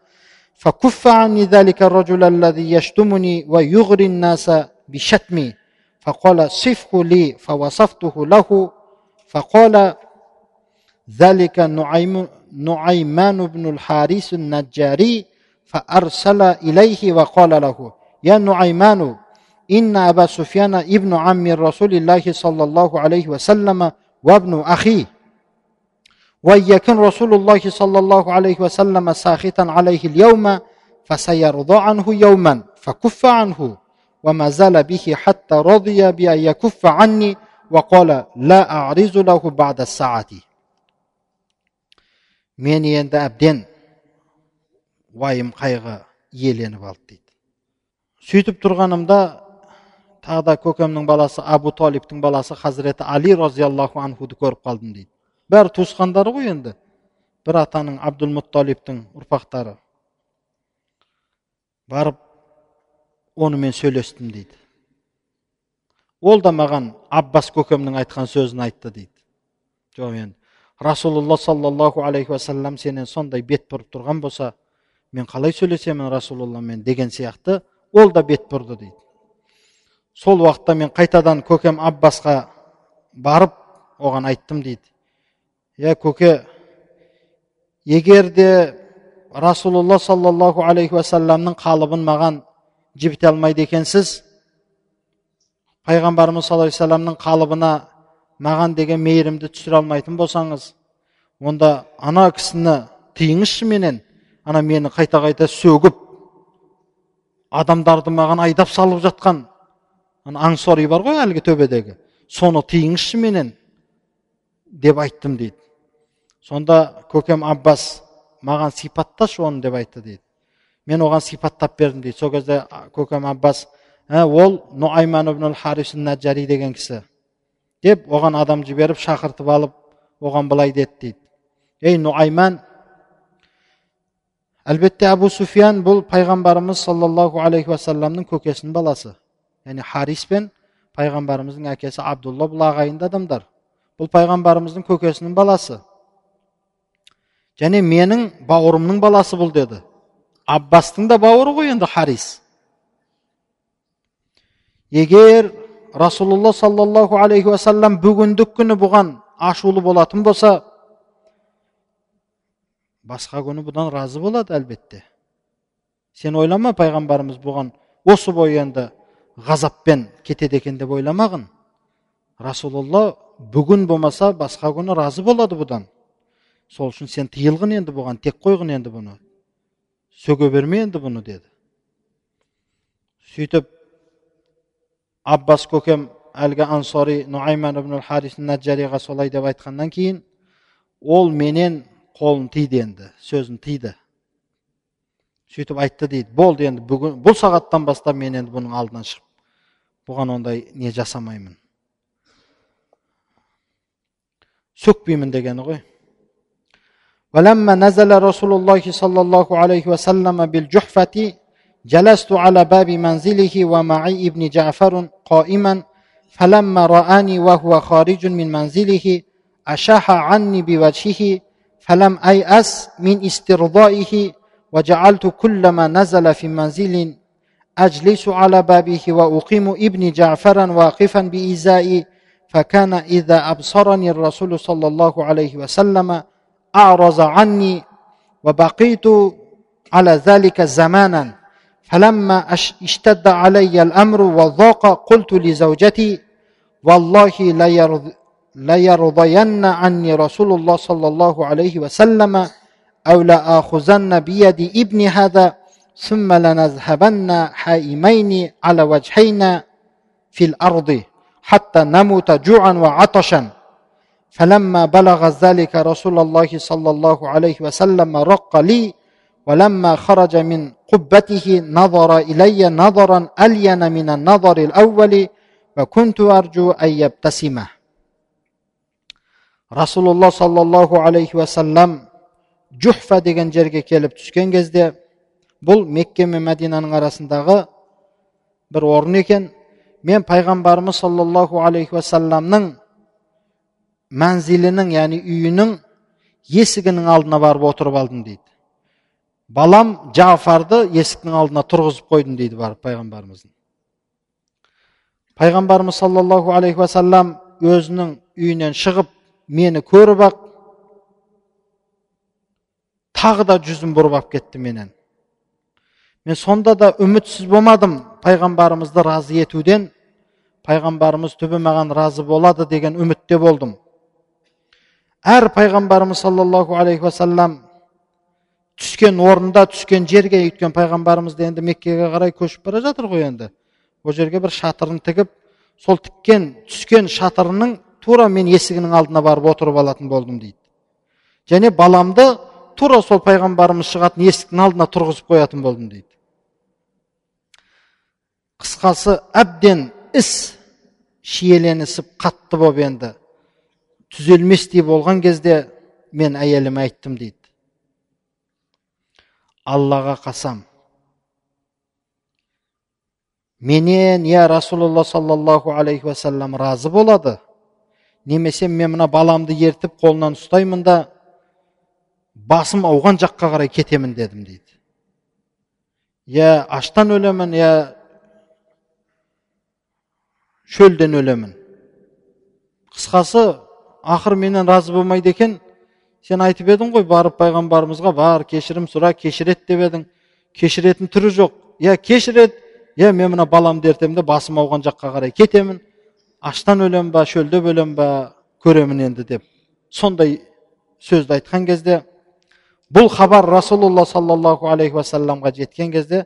Speaker 1: فكف عني ذلك الرجل الذي يشتمني ويغري الناس بشتمي. فقال صفه لي. فوصفته له فقال ذلك نعيم نعيمان بن الحارث النجاري فأرسل إليه وقال له يا نعيمان إن أبا سفيان ابن عم رسول الله صلى الله عليه وسلم وابن أخيه. وإن يكن رسول الله صلى الله عليه وسلم ساخطا عليه اليوم فسيرضى عنه يوما فكف عنه وما زال به حتى رضي بأن يكف عني وقال لا أعرض له بعد الساعة. Мен енді әбден уайым қайғы иеленіп алды дейді. Сөйтіп тұрғанымда тағы да көкемнің баласы абу талиптің баласы хазіреті али разиаллаху анхуды көріп қалдым дейді. Бәрі туысқандары ғой енді. Бір атаның абдул мутталиптің ұрпақтары. Барып онымен сөйлестім дейді. Ол да маған аббас көкемнің айтқан сөзін айтты дейді. Жоқ енді. Расулалла саллаллаху алейхи уассалам сенен сондай бет бұрып тұрған болса мен қалай сөйлесемін расулалламен деген сияқты ол да бет бұрды дейді сол уақытта мен қайтадан көкем аббасқа барып оған айттым дейді иә көке егер де саллаллаху алейхи уассаламның қалыбын маған жібіте алмайды екенсіз пайғамбарымыз саллаллаху алейхи қалыбына маған деген мейірімді түсіре алмайтын болсаңыз онда ана кісіні тыйыңызшы менен ана мені қайта қайта сөгіп адамдарды маған айдап салып жатқан ана аңсори бар ғой әлгі төбедегі соны тыйыңызшы менен деп айттым дейді. Сонда көкем аббас маған сипатташы оны деп айтты дейді. Мен оған сипаттап бердім дейді. Сол кезде көкем аббас ә, ол нуайман ибн деген кісі. Деп оған адам жіберіп шақыртып алып оған былай деді дейді ей нуайман әлбетте әбу суфиян бұл пайғамбарымыз саллаллаху алейхи уассаламның көкесінің баласы яғни харис пен пайғамбарымыздың әкесі абдулла бұл ағайынды адамдар бұл пайғамбарымыздың көкесінің баласы және менің бауырымның баласы бұл деді аббастың да бауыры ғой енді харис егер расулулла саллаллаху алейхи уассалам бүгіндік күні бұған ашулы болатын болса басқа күні бұдан разы болады әлбетте сен ойлама пайғамбарымыз бұған осы бойы енді ғазаппен кетеді екен деп ойламағын расулалла бүгін болмаса басқа күні разы болады бұдан сол үшін сен тыйылғын енді бұған тек қойғын енді бұны сөге берме енді бұны деді сөйтіп аббас көкем әлгі ансори нуайман ибн харис наджариға солай деп айтқаннан кейін ол менен қолын тиді енді сөзін тиді сөйтіп айтты дейді болды енді бүгін бұл сағаттан бастап мен енді бұның алдынан шығып бұған ондай не жасамаймын сөкпеймін дегені ғой ولما نزل رسول الله صلى الله عليه وسلم بالجحفة جلست على باب منزله ومعي ابن جعفر قائما فلما رآني وهو خارج من منزله أشاح عني بوجهه فلم أيأس من استرضائه وجعلت كلما نزل في منزل أجلس على بابه وأقيم ابن جعفرا واقفا بإزائي فكان إذا أبصرني الرسول صلى الله عليه وسلم أعرض عني وبقيت على ذلك زمانا. فلما اشتد علي الأمر وضاق قلت لزوجتي والله ليرضين عني رسول الله صلى الله عليه وسلم أو لآخذن بيد ابن هذا ثم لنذهبن حائمين على وجهينا في الأرض حتى نموت جوعا وعطشا. فلما بلغ ذلك رسول الله صلى الله عليه وسلم رق لي ولما خرج من قبته نظر إلي نظرا ألين من النظر الأول وكنت أرجو أن يبتسم رسول الله صلى الله عليه وسلم جحفة деген жерге келіп түскен кезде бұл мекке мен мәдинаның арасындағы бір орын екен мен пайғамбарымыз саллаллаху алейхи уассаламның мәнзилінің яғни үйінің есігінің алдына барып отырып алдым дейді балам жафарды есіктің алдына тұрғызып қойдым дейді барып пайғамбарымыздың. Пайғамбарымыз саллаллаху алейхи уассалам өзінің үйінен шығып мені көріп ақ тағы да жүзін бұрып алып кетті менен. Мен сонда да үмітсіз болмадым пайғамбарымызды разы етуден. Пайғамбарымыз түбі маған разы болады деген үмітте болдым. Әр пайғамбарымыз саллаллаху алейхи уассалам түскен орында түскен жерге өйткені пайғамбарымыз да енді меккеге қарай көшіп бара жатыр ғой енді. Ол жерге бір шатырын тігіп сол тіккен түскен шатырының тура мен есігінің алдына барып отырып алатын болдым дейді. Және баламды тура сол пайғамбарымыз шығатын есіктің алдына тұрғызып қоятын болдым дейді. Қысқасы әбден іс шиеленісіп қатты болып енді түзелместей болған кезде мен әйеліме айттым дейді. Аллаға қасам. Менен я расулалла саллаллаху алейхи уассалам разы болады. Немесе мен мына баламды ертіп қолынан ұстаймын да басым ауған жаққа қарай кетемін дедім дейді. Я аштан өлемін я шөлден өлемін. Қысқасы ақыр менен разы болмайды екен сен айтып едің ғой барып пайғамбарымызға бар кешірім сұра кешіреді деп едің. Кешіретін түрі жоқ. Иә кешіреді иә мен мына баламды ертемін де басым ауған жаққа қарай кетемін. Аштан өлем ба шөлдеп өлем ба көремін енді деп. Сондай сөзді айтқан кезде бұл хабар расулалла саллаллаху алейхи уассаламға жеткен кезде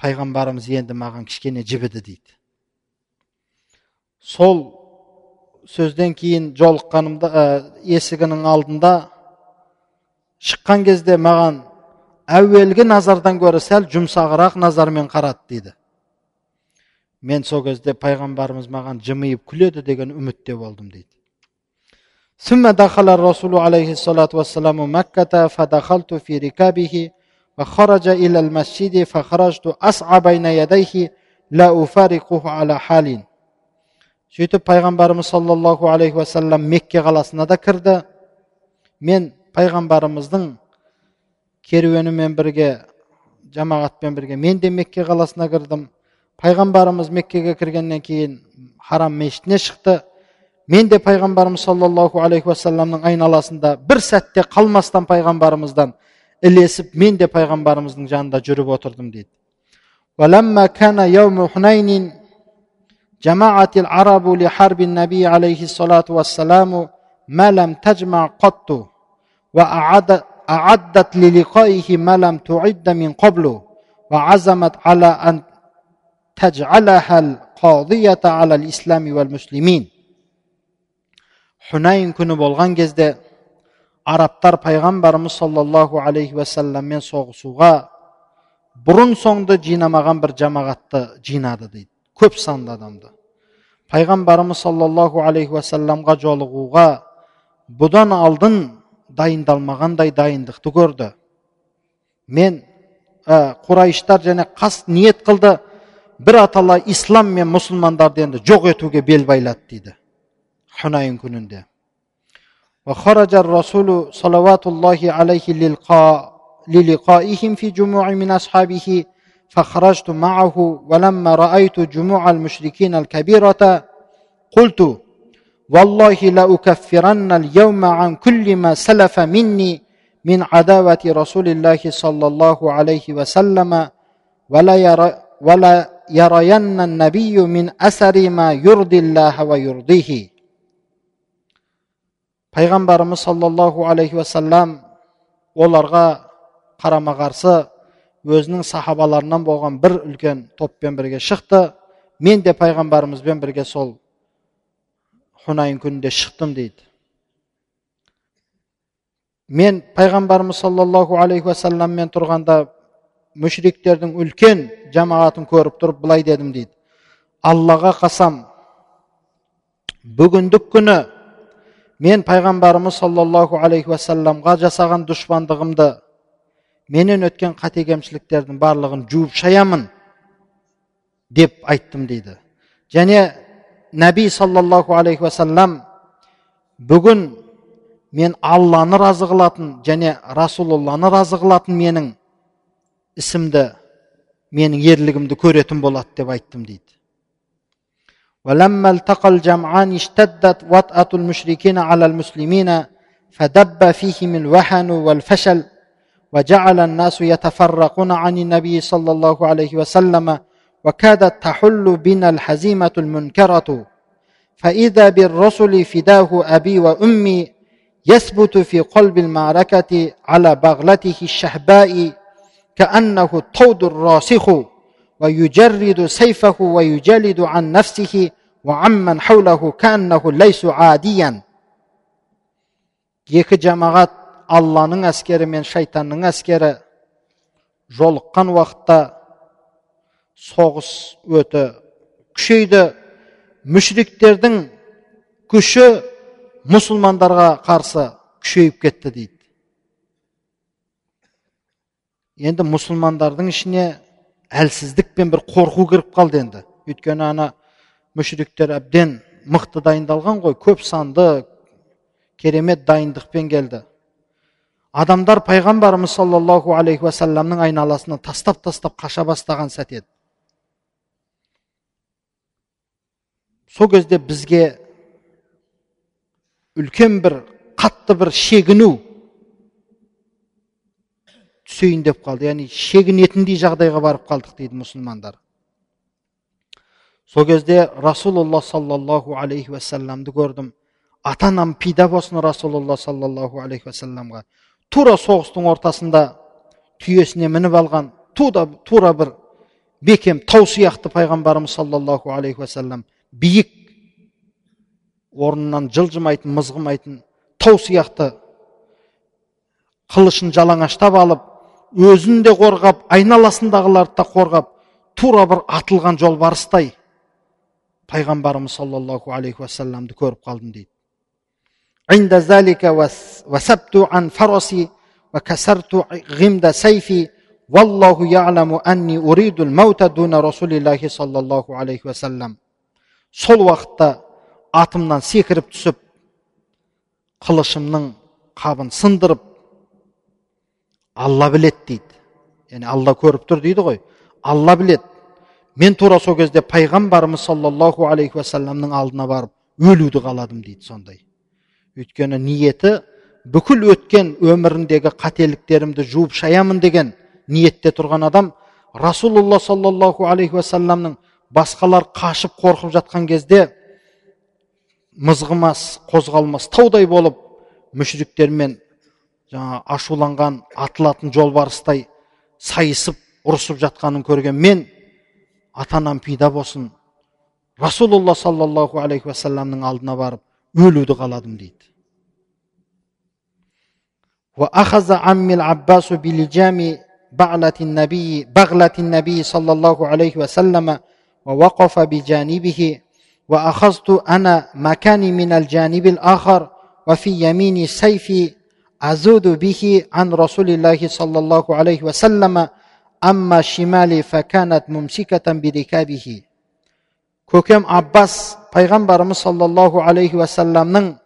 Speaker 1: пайғамбарымыз енді маған кішкене жібіді дейді. Сол сөзден кейін жолыққанымда ә, есігінің алдында шыққан кезде маған әуелгі назардан гөрі сәл жұмсағырақ назармен қарады дейді мен сол кезде пайғамбарымыз маған жымиып күледі деген үмітте болдым дейді ثم دخل الرسول عليه الصلاة والسلام مكة فدخلت في ركابه وخرج إلى المسجد فخرجت أسعى بين يديه لا أفارقه على حال сөйтіп пайғамбарымыз саллаллаху алейхи уассалам мекке қаласына да кірді мен пайғамбарымыздың керуенімен бірге жамағатпен бірге мен де мекке қаласына кірдім пайғамбарымыз меккеге кіргеннен кейін харам мешітіне шықты мен де пайғамбарымыз саллаллаху алейхи уассаламның айналасында бір сәтте қалмастан пайғамбарымыздан ілесіп мен де пайғамбарымыздың жанында жүріп отырдым дейді جماعة العرب لحرب النبي عليه الصلاة والسلام ما لم تجمع قط وأعدت للقائه ما لم تعد من قبل وعزمت على أن تجعلها القاضية على الإسلام والمسلمين حنين күні болған кезде арабтар пайғамбарымыз саллаллаху алейхи уассаламмен соғысуға бұрын соңды жинамаған бір жамағатты жинады дейді көп санды адамды пайғамбарымыз саллаллаху алейхи уассаламға жолығуға бұдан алдын дайындалмағандай дайындықты көрді мен ә, құрайыштар және қас ниет қылды бір атала ислам мен мұсылмандарды енді жоқ етуге бел байлады дейді хунайын күнінде وخرج الرسول صلوات الله عليه للقائهم في جموع من أصحابه فخرجت معه ولما رأيت جموع المشركين الكبيرة قلت Пайғамбарымыз la ukaffirannal yawma an оларға қарама қарсы өзінің сахабаларынан болған бір үлкен топпен бірге шықты мен де пайғамбарымызбен бірге сол хунайын күнінде шықтым дейді мен пайғамбарымыз саллаллаху алейхи уассаламмен тұрғанда мүшриктердің үлкен жамағатын көріп тұрып былай дедім дейді аллаға қасам бүгіндік күні мен пайғамбарымыз саллаллаху алейхи уассаламға жасаған дұшпандығымды менен өткен қате кемшіліктердің барлығын жуып шаямын деп айттым дейді және нәби саллаллаху алейхи уассалам бүгін мен алланы разы қылатын және расулалланы разы қылатын менің ісімді менің ерлігімді көретін болады деп айттым дейді ولما التقى الجمعان اشتدت وطأة المشركين على المسلمين فدب فيهم الوهن والفشل وجعل الناس يتفرقون عن النبي صلى الله عليه وسلم وكادت تحل بنا الحزيمة المنكرة فإذا بالرسل فداه أبي وأمي يثبت في قلب المعركة على بغلته الشهباء كأنه الطود الراسخ ويجرد سيفه ويجلد عن نفسه وعمن حوله كأنه ليس عاديا екі жамағат алланың әскері мен шайтанның әскері жолыққан уақытта соғыс өте күшейді. Мүшриктердің күші мұсылмандарға қарсы күшейіп кетті дейді. Енді мұсылмандардың ішіне әлсіздік пен бір қорқу кіріп қалды енді. Өйткені ана мүшриктер әбден мықты дайындалған ғой көп санды керемет дайындықпен келді. Адамдар пайғамбарымыз саллаллаху алейхи уассаламның айналасына тастап тастап қаша бастаған сәт еді. Сол кезде бізге үлкен бір қатты бір шегіну түсейін деп қалды. Яғни шегінетіндей жағдайға барып қалдық дейді мұсылмандар. Сол кезде расулалла саллаллаху алейхи уассаламды көрдім. Ата анам пида болсын расулалла саллаллаху алейхи уассаламға тура соғыстың ортасында түйесіне мініп алған тура, тура бір бекем тау сияқты пайғамбарымыз саллаллаху алейхи уассалам биік орнынан жылжымайтын мызғымайтын тау сияқты қылышын жалаңаштап алып өзін де қорғап айналасындағыларды да қорғап тура бір атылған жолбарыстай пайғамбарымыз саллаллаху алейхи уассаламды көріп қалдым дейді عند ذلك وسبت عن فرسي وكسرت غمد سيفي والله يعلم أني أريد الموت دون رسول الله صلى الله عليه وسلم сол уақытта атымнан секіріп түсіп қылышымның қабын сындырып алла білет дейді. Яғни алла көріп тұр дейді ғой. Алла білет мен тура сол кезде пайғамбарымыз саллаллаху алейхи уассаламның алдына барып өлуді қаладым дейді сондай. Өйткені ниеті бүкіл өткен өміріндегі қателіктерімді жуып шаямын деген ниетте тұрған адам расулулла саллаллаху алейхи уассаламның басқалар қашып қорқып жатқан кезде мызғымас қозғалмас таудай болып мүшриктермен жаңа ашуланған атылатын жолбарыстай сайысып ұрысып жатқанын көрген мен ата анам пида болсын расулулла саллаллаху алейхи уассаламның алдына барып өлуді қаладым дейді وأخذ عمي العباس بلجام بعلة النبي بغلة النبي صلى الله عليه وسلم ووقف بجانبه وأخذت أنا مكاني من الجانب الآخر وفي يميني سيفي أزود به عن رسول الله صلى الله عليه وسلم أما شمالي فكانت ممسكة بركابه. كوكم عباس پیغمبر صلى الله عليه وسلم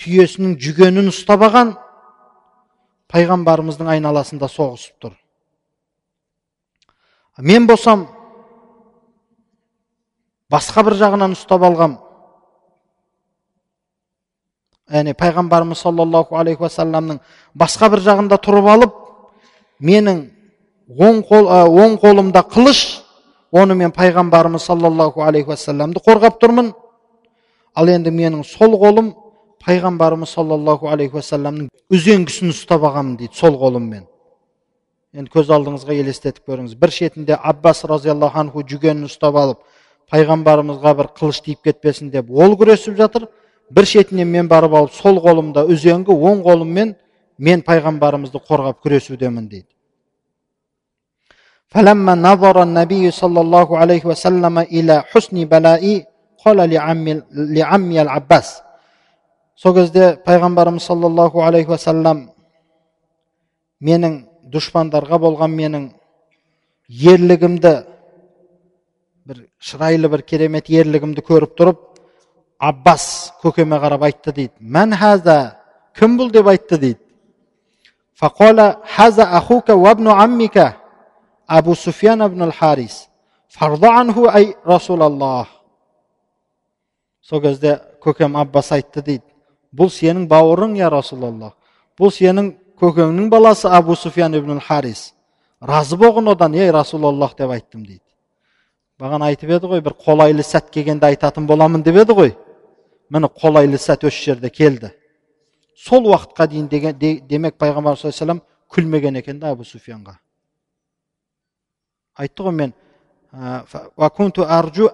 Speaker 1: түйесінің жүгенін ұстабаған пайғамбарымыздың айналасында соғысып тұр. Мен болсам басқа бір жағынан ұстап алғам. Яғни пайғамбарымыз саллаллаху алейхи уассаламның басқа бір жағында тұрып алып менің оң, қол, оң қолымда қылыш оны мен пайғамбарымыз саллаллаху алейхи уассаламды қорғап тұрмын. Ал енді менің сол қолым пайғамбарымыз саллаллаху алейхи уассаламның үзеңгісін ұстап алғанмын дейді сол қолыммен. Енді көз алдыңызға елестетіп көріңіз. Бір шетінде аббас разиаллаху анху жүгенін ұстап алып пайғамбарымызға бір қылыш тиіп кетпесін деп ол күресіп жатыр бір шетінен мен барып алып сол қолымда үзеңгі оң қолыммен мен пайғамбарымызды қорғап күресудемін дейді فلما نظر النبي صلى الله عليه وسلم إلى حسن بلائي قال لعمي العباس сол кезде пайғамбарымыз саллаллаху алейхи уассалам менің дұшпандарға болған менің ерлігімді бір шырайлы бір керемет ерлігімді көріп тұрып аббас көкеме қарап айтты дейді мән хаза кім бұл деп айтты дейді фақола хаза ахука вабну аммика Абу Суфиян ибн Харис. Фарда анху ай Расулаллах. Сол кезде көкем Аббас айтты дейді. Бұл сенің бауырың, я Расулаллах. Бұл сенің көкеңнің баласы Абу Суфиян ибн Харис. Разы болғын одан, ей Расулаллах деп айттым дейді. Баған айтып еді ғой, бір қолайлы сәт келгенде айтатын боламын деп еді ғой. Міне қолайлы сәт осы жерде келді. Сол уақытқа дейін деген, демек пайғамбар саллаллаху күлмеген екен да Абу Суфиянға айтты ғой мен аржу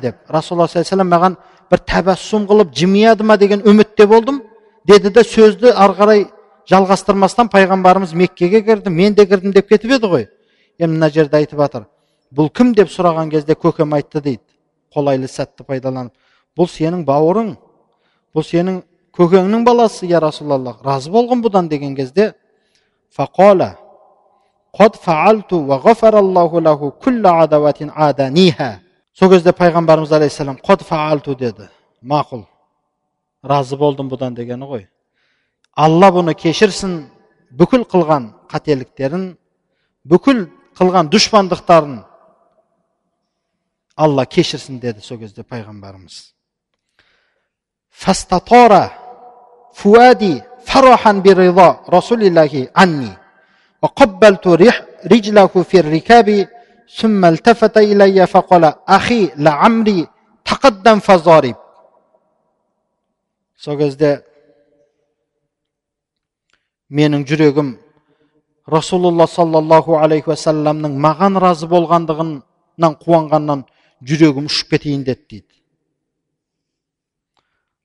Speaker 1: деп расулалла саллаллаху маған бір тәбәссүм қылып жымияды ма деген үмітте болдым деді де сөзді ары қарай жалғастырмастан пайғамбарымыз меккеге кірді мен де кірдім деп кетіп еді ғой енді мына жерде айтып жатыр бұл кім деп сұраған кезде көкем айтты дейді. Қолайлы сәтті пайдаланып. Бұл сенің бауырың. Бұл сенің көкеңнің баласы я расулаллах разы болғын бұдан деген кезде. Фақола қад фаалту сол кезде пайғамбарымыз алейхисалам қад фаалту деді. Мақұл разы болдым бұдан дегені ғой. Алла бұны кешірсін бүкіл қылған қателіктерін бүкіл қылған дұшпандықтарын алла кешірсін деді сол кезде пайғамбарымыз фастатора фуади фарахан биридо расулиллахи анни وقبلت رجله في الركاب ثم التفت إلي فقال أخي لعمري تقدم فضارب сол кезде менің жүрегім расулулла саллаллаху алейхи уассаламның маған разы болғандығынан қуанғаннан жүрегім ұшып кетейін деді дейді.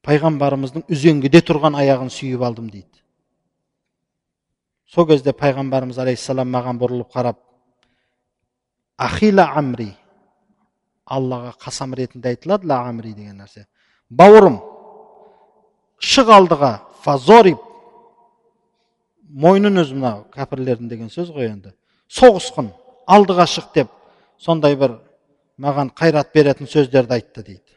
Speaker 1: Пайғамбарымыздың үзеңгіде тұрған аяғын сүйіп алдым дейді. Сол кезде пайғамбарымыз алейхисалам маған бұрылып қарап ахила амри аллаға қасам ретінде айтылады ла амри деген нәрсе. Бауырым шық алдыға фазориб мойнын үз мынау кәпірлердің деген сөз ғой енді. Соғысқын алдыға шық деп сондай бір маған қайрат беретін сөздерді айтты дейді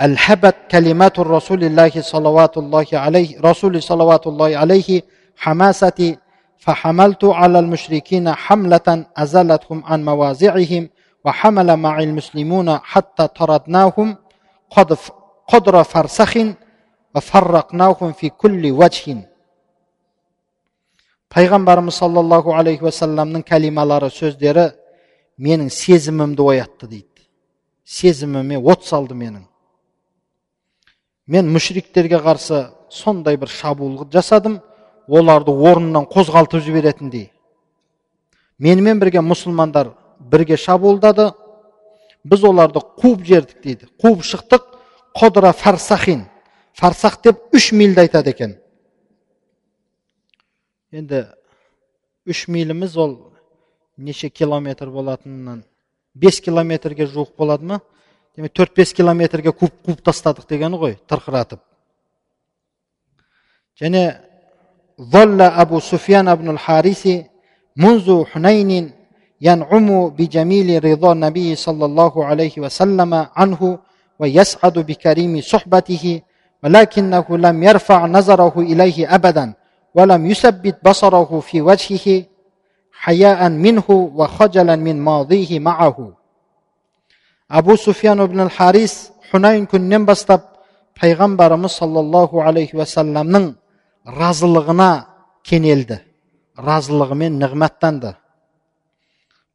Speaker 1: الحبت كلمات رسول الله صلوات الله عليه رسول صلوات الله عليه حماستي فحملت على المشركين حملة أزلتهم عن مواضعهم وحمل مع المسلمون حتى طردناهم قدر فرسخ وفرقناهم في كل وجه пайғамбарымыз саллаллаху алейхи уассаламның кәлималары сөздері менің сезімімді оятты дейді сезіміме от салды менің мен мүшриктерге қарсы сондай бір шабуыл жасадым оларды орнынан қозғалтып жіберетіндей менімен бірге мұсылмандар бірге шабуылдады біз оларды қуып жердік дейді қуып шықтық қодра фарсахин фарсах деп үш мильді айтады екен енді үш миліміз ол неше километр болатынынан бес километрге жуық болады ма демек төрт бес километрге куб қуып тастадық дегені ғой тырқыратып және ظل أبو سفيان بن الحارث منذ حنين ينعم بجميل رضا النبي صلى الله عليه وسلم عنه ويسعد بكريم صحبته ولكنه لم يرفع نظره إليه أبدا ولم يثبت بصره في وجهه حياء منه وخجلا من ماضيه معه абу суфиян ибн харис хунайн күнінен бастап пайғамбарымыз саллаллаху алейхи уассаламның разылығына кенелді разылығымен нығматтанды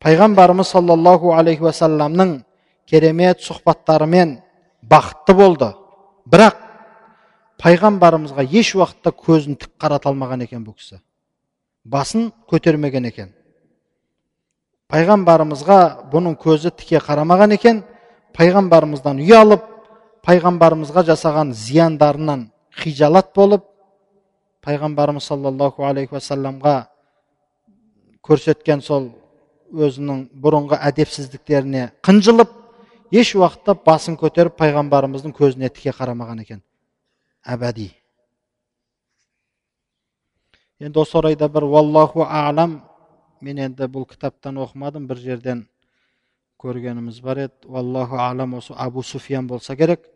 Speaker 1: пайғамбарымыз саллаллаху алейхи уассаламның керемет сұхбаттарымен бақытты болды бірақ пайғамбарымызға еш уақытта көзін тік қарата алмаған екен бұл кісі басын көтермеген екен пайғамбарымызға бұның көзі тіке қарамаған екен пайғамбарымыздан ұялып пайғамбарымызға жасаған зияндарынан хижалат болып пайғамбарымыз саллаллаху алейхи уассаламға көрсеткен сол өзінің бұрынғы әдепсіздіктеріне қынжылып еш уақытта басын көтеріп пайғамбарымыздың көзіне тіке қарамаған екен әбәди енді осы орайда бір уаллаху алам мен енді бұл кітаптан оқымадым бір жерден көргеніміз бар еді уаллаху алам осы абу суфиян болса керек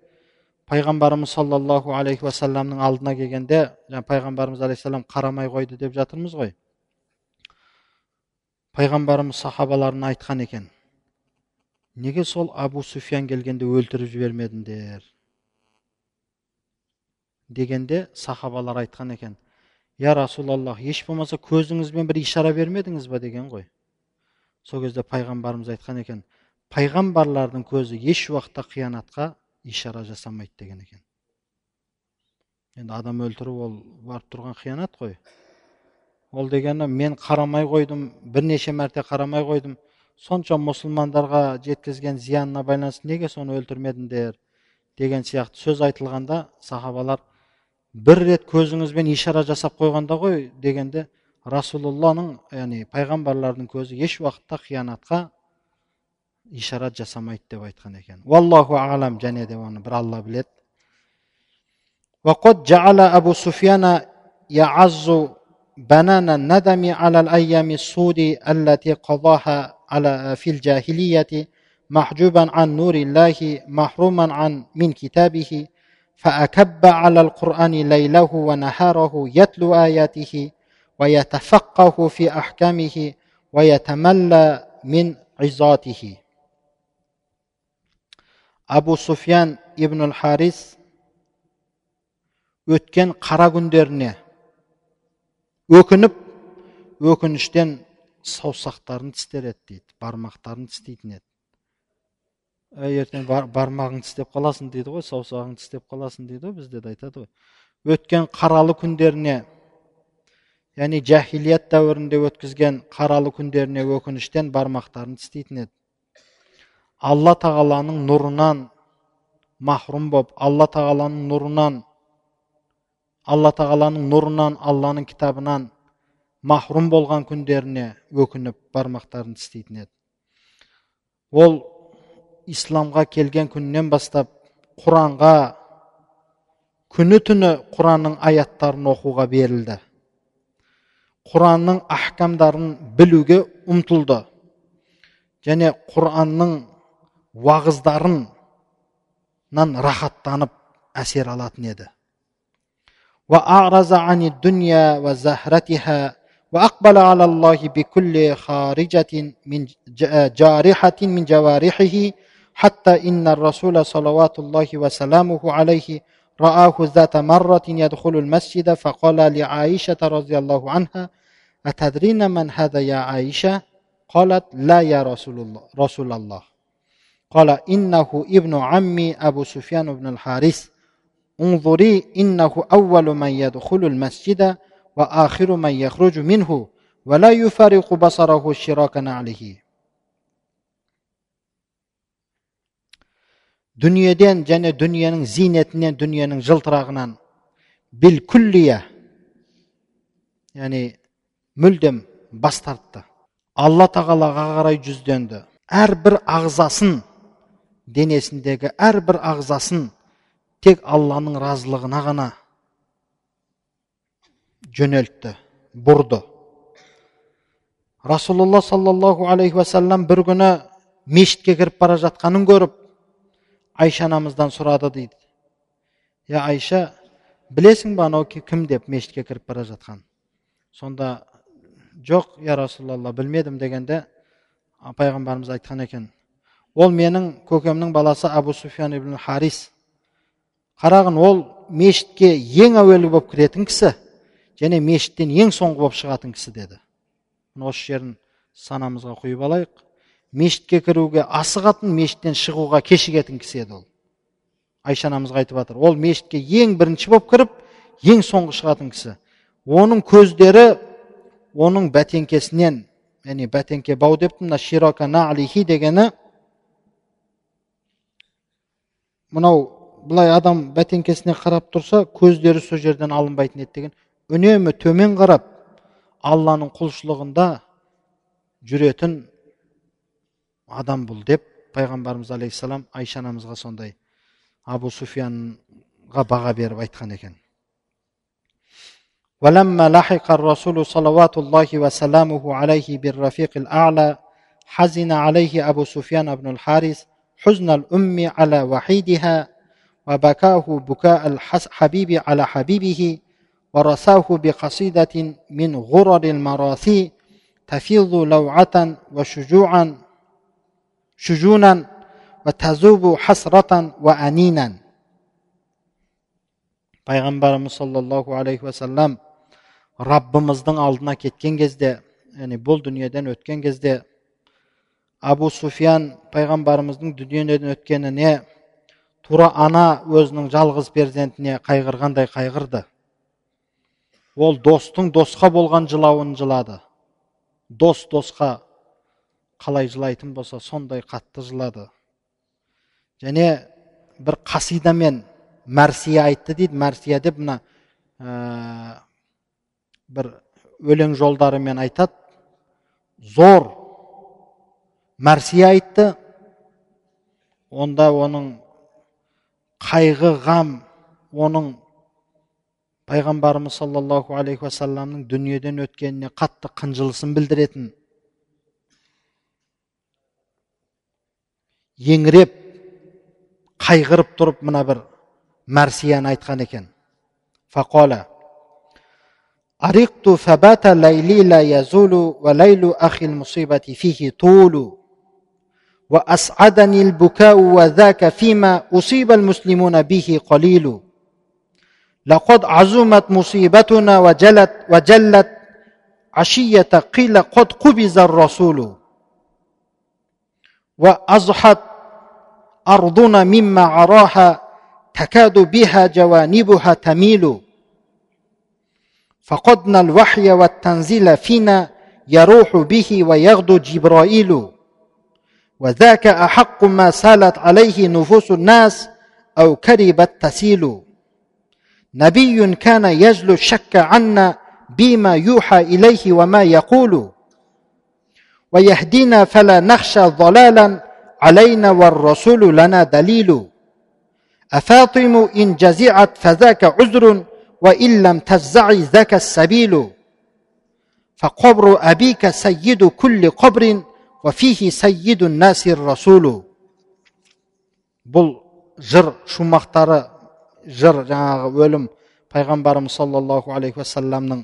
Speaker 1: пайғамбарымыз саллаллаху алейхи уассаламның алдына келгенде жаңа пайғамбарымыз алейхисалам қарамай қойды деп жатырмыз ғой пайғамбарымыз сахабаларына айтқан екен неге сол абу суфиян келгенде өлтіріп жібермедіңдер дегенде сахабалар айтқан екен я расулаллах еш болмаса көзіңізбен бір ишара бермедіңіз ба? деген ғой. Сол кезде пайғамбарымыз айтқан екен пайғамбарлардың көзі еш уақытта қиянатқа ишара жасамайды деген екен. Енді адам өлтіру ол барып тұрған қиянат қой. Ол дегені мен қарамай қойдым бірнеше мәрте қарамай қойдым сонша мұсылмандарға жеткізген зиянына байланысты неге соны өлтірмедіңдер? деген сияқты сөз айтылғанда сахабалар бір рет көзіңізбен ишара жасап қойғанда ғой дегенде расулулланың яғни пайғамбарлардың көзі еш уақытта қиянатқа ишарат жасамайды деп айтқан екен уаллаху алам және де оны бір алла біледі وقد جعل أبو سفيان يعز بنان الندم على الأيام السود التي قضاها على في الجاهلية محجوبا عن نور الله محروما عن من كتابه فأكب على القرآن ليله ونهاره يتلو آياته ويتفقه في أحكامه ويتملى من عظاته أبو سفيان ибн харис өткен қара күндеріне өкініп өкініштен саусақтарын тістер еді дейді бармақтарын тістейтін еді ертең бар, бармағың тістеп қаласың дейді ғой саусағың тістеп қаласың дейді ғой бізде де айтады ғой. Өткен қаралы күндеріне яғни жахилият дәуірінде өткізген қаралы күндеріне өкініштен бармақтарын тістейтін еді. Алла тағаланың нұрынан махрұм болып алла тағаланың нұрынан алла тағаланың нұрынан алланың кітабынан махрұм болған күндеріне өкініп бармақтарын тістейтін еді. Ол исламға келген күннен бастап құранға күні түні құранның аяттарын оқуға берілді құранның ахкамдарын білуге ұмтылды және құранның уағыздарынан рахаттанып әсер алатын еді وأعرض عن الدنيا وزهرتها وأقبل على الله بكل خارجة من جارحة من جوارحه حتى إن الرسول صلوات الله وسلامه عليه رآه ذات مرة يدخل المسجد فقال لعائشة رضي الله عنها أتدرين من هذا يا عائشة؟ قالت لا يا رسول الله رسول الله. قال إنه ابن عمي أبو سفيان بن الحارث. انظري إنه أول من يدخل المسجد وآخر من يخرج منه ولا يفارق بصره شراك نعله дүниеден және дүниенің зейнетінен дүниенің жылтырағынан бил күллия яғни мүлдем бас тартты алла тағалаға қарай жүзденді әрбір ағзасын денесіндегі әрбір ағзасын тек алланың разылығына ғана жөнелтті бұрды расулалла саллаллаху алейхи уассалам бір күні мешітке кіріп бара жатқанын көріп айша анамыздан сұрады дейді я айша білесің ба анау кім деп мешітке кіріп бара жатқан сонда жоқ я расулалла білмедім дегенде пайғамбарымыз айтқан екен ол менің көкемнің баласы абу суфиян ибн харис қарағын ол мешітке ең әуелі болып кіретін кісі және мешіттен ең соңғы болып шығатын кісі деді осы жерін санамызға құйып алайық мешітке кіруге асығатын мешіттен шығуға кешігетін кісі еді ол. Айша анамызға айтып жатыр ол мешітке ең бірінші болып кіріп ең соңғы шығатын кісі. Оның көздері оның бәтеңкесінен яғни бәтеңке бау депті мына широка дегені мынау былай адам бәтеңкесіне қарап тұрса көздері сол жерден алынбайтын еді деген үнемі төмен қарап алланың құлшылығында жүретін адам бұл деп пайғамбарымыз алейхисалам айша анамызға сондай абу суфиянға баға беріп айтқан екен ولما لحق الرسول صلوات الله وسلامه عليه بالرفيق الأعلى حزن عليه أبو سفيان بن الحارث حزن الأم على وحيدها وبكاه بكاء الحبيب على حبيبه ورثاه بقصيدة من غرر المراثي تفيض لوعة وشجوعا شجونا وتذوب حسرة وأنينا пайғамбарымыз саллаллаху алейхи уассалам раббымыздың алдына кеткен кезде яғни бұл дүниеден өткен кезде абу суфиян пайғамбарымыздың дүниеден өткеніне тура ана өзінің жалғыз перзентіне қайғырғандай қайғырды ол достың досқа болған жылауын жылады дос досқа қалай жылайтын болса сондай қатты жылады. Және бір қасидамен мәрсия айтты дейді. Мәрсия деп мына ә, бір өлең жолдарымен айтады. Зор мәрсия айтты. Онда оның қайғы ғам оның пайғамбарымыз саллаллаху алейхи уассаламның дүниеден өткеніне қатты қынжылысын білдіретін. еңіреп қайғырып тұрып мына бір мәрсияны айтқан екен фақола أرقت فبات ليلي لا يزول وليل أخي المصيبة فيه طول وأسعدني البكاء وذاك فيما أصيب المسلمون به قليل لقد عزمت مصيبتنا وجلت وجلت عشية قيل قد قبز الرسول وأضحت أرضنا مما عراها تكاد بها جوانبها تميل. فقدنا الوحي والتنزيل فينا يروح به ويغدو جبرائيل. وذاك أحق ما سالت عليه نفوس الناس أو كربت تسيل. نبي كان يجلو الشك عنا بما يوحى إليه وما يقول. ويهدينا فلا نخشى ضلالا علينا والرسول لنا دليل أفاطم إن جزعت فذاك عذر وإن لم تفزعي ذاك السبيل فقبر أبيك سيد كل قبر وفيه سيد الناس الرسول бұл жыр шумақтары жыр жаңағы өлім пайғамбарымыз саллаллаху алейхи уассаламның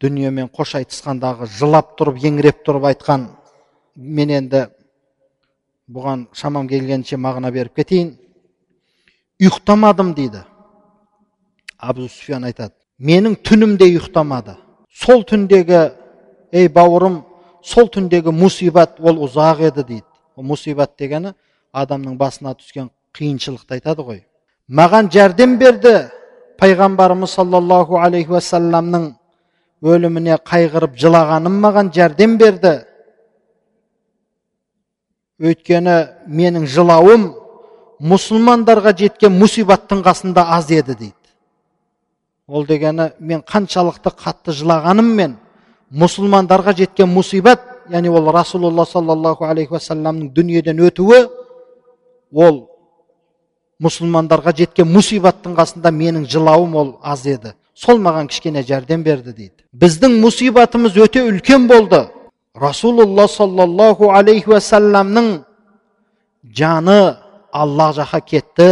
Speaker 1: дүниемен қош айтысқандағы жылап тұрып еңіреп тұрып айтқан мен енді бұған шамам келгенше мағына беріп кетейін. Ұйықтамадым дейді. Абу суфиян айтады. Менің түнім де ұйықтамады. Сол түндегі ей бауырым сол түндегі мұсибат ол ұзақ еді дейді. Мұсибат дегені адамның басына түскен қиыншылықты айтады ғой. Маған жәрдем берді пайғамбарымыз саллаллаху алейхи уассаламның өліміне қайғырып жылағаным маған жәрдем берді. Өйткені менің жылауым мұсылмандарға жеткен мұсибаттың қасында аз еді дейді. Ол дегені мен қаншалықты қатты жылағаныммен мұсылмандарға жеткен мұсибат яғни ол расулалла саллаллаху алейхи уассаламның дүниеден өтуі ол мұсылмандарға жеткен мұсибаттың қасында менің жылауым ол аз еді. Сол маған кішкене жәрдем берді дейді. Біздің мұсибатымыз өте үлкен болды. Расулалла саллаллаху алейхи уассаламның жаны алла жаққа кетті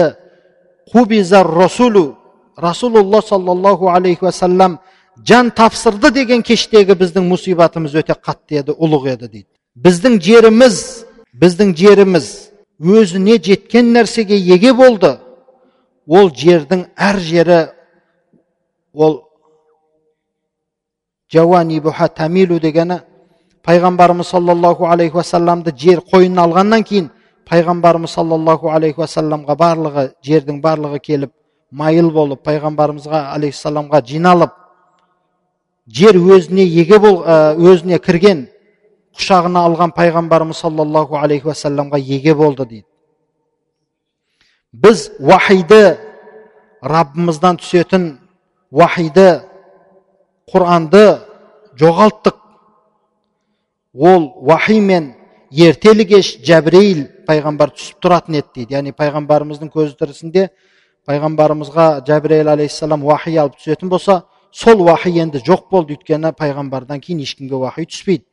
Speaker 1: расулу расулулла саллаллаху алейхи уассалам жан тапсырды деген кештегі біздің мұсибатымыз өте қатты еді ұлық еді дейді біздің жеріміз біздің жеріміз өзіне жеткен нәрсеге еге болды ол жердің әр жері ол жауани тамилу дегені пайғамбарымыз саллаллаху алейхи уассаламды жер қойнына алғаннан кейін пайғамбарымыз саллаллаху алейхи уассаламға барлығы жердің барлығы келіп майыл болып пайғамбарымызға алейхисаламға жиналып жер өзіне еге бол өзіне кірген құшағына алған пайғамбарымыз саллаллаху алейхи уассаламға еге болды дейді біз уахиді раббымыздан түсетін уахиді құранды жоғалттық ол уахи мен ертелі кеш жәбірейіл пайғамбар түсіп тұратын еді дейді яғни пайғамбарымыздың көзі тірісінде пайғамбарымызға жәбірейіл алейхисалам уахи алып түсетін болса сол уахи енді жоқ болды өйткені пайғамбардан кейін ешкімге уахи түспейді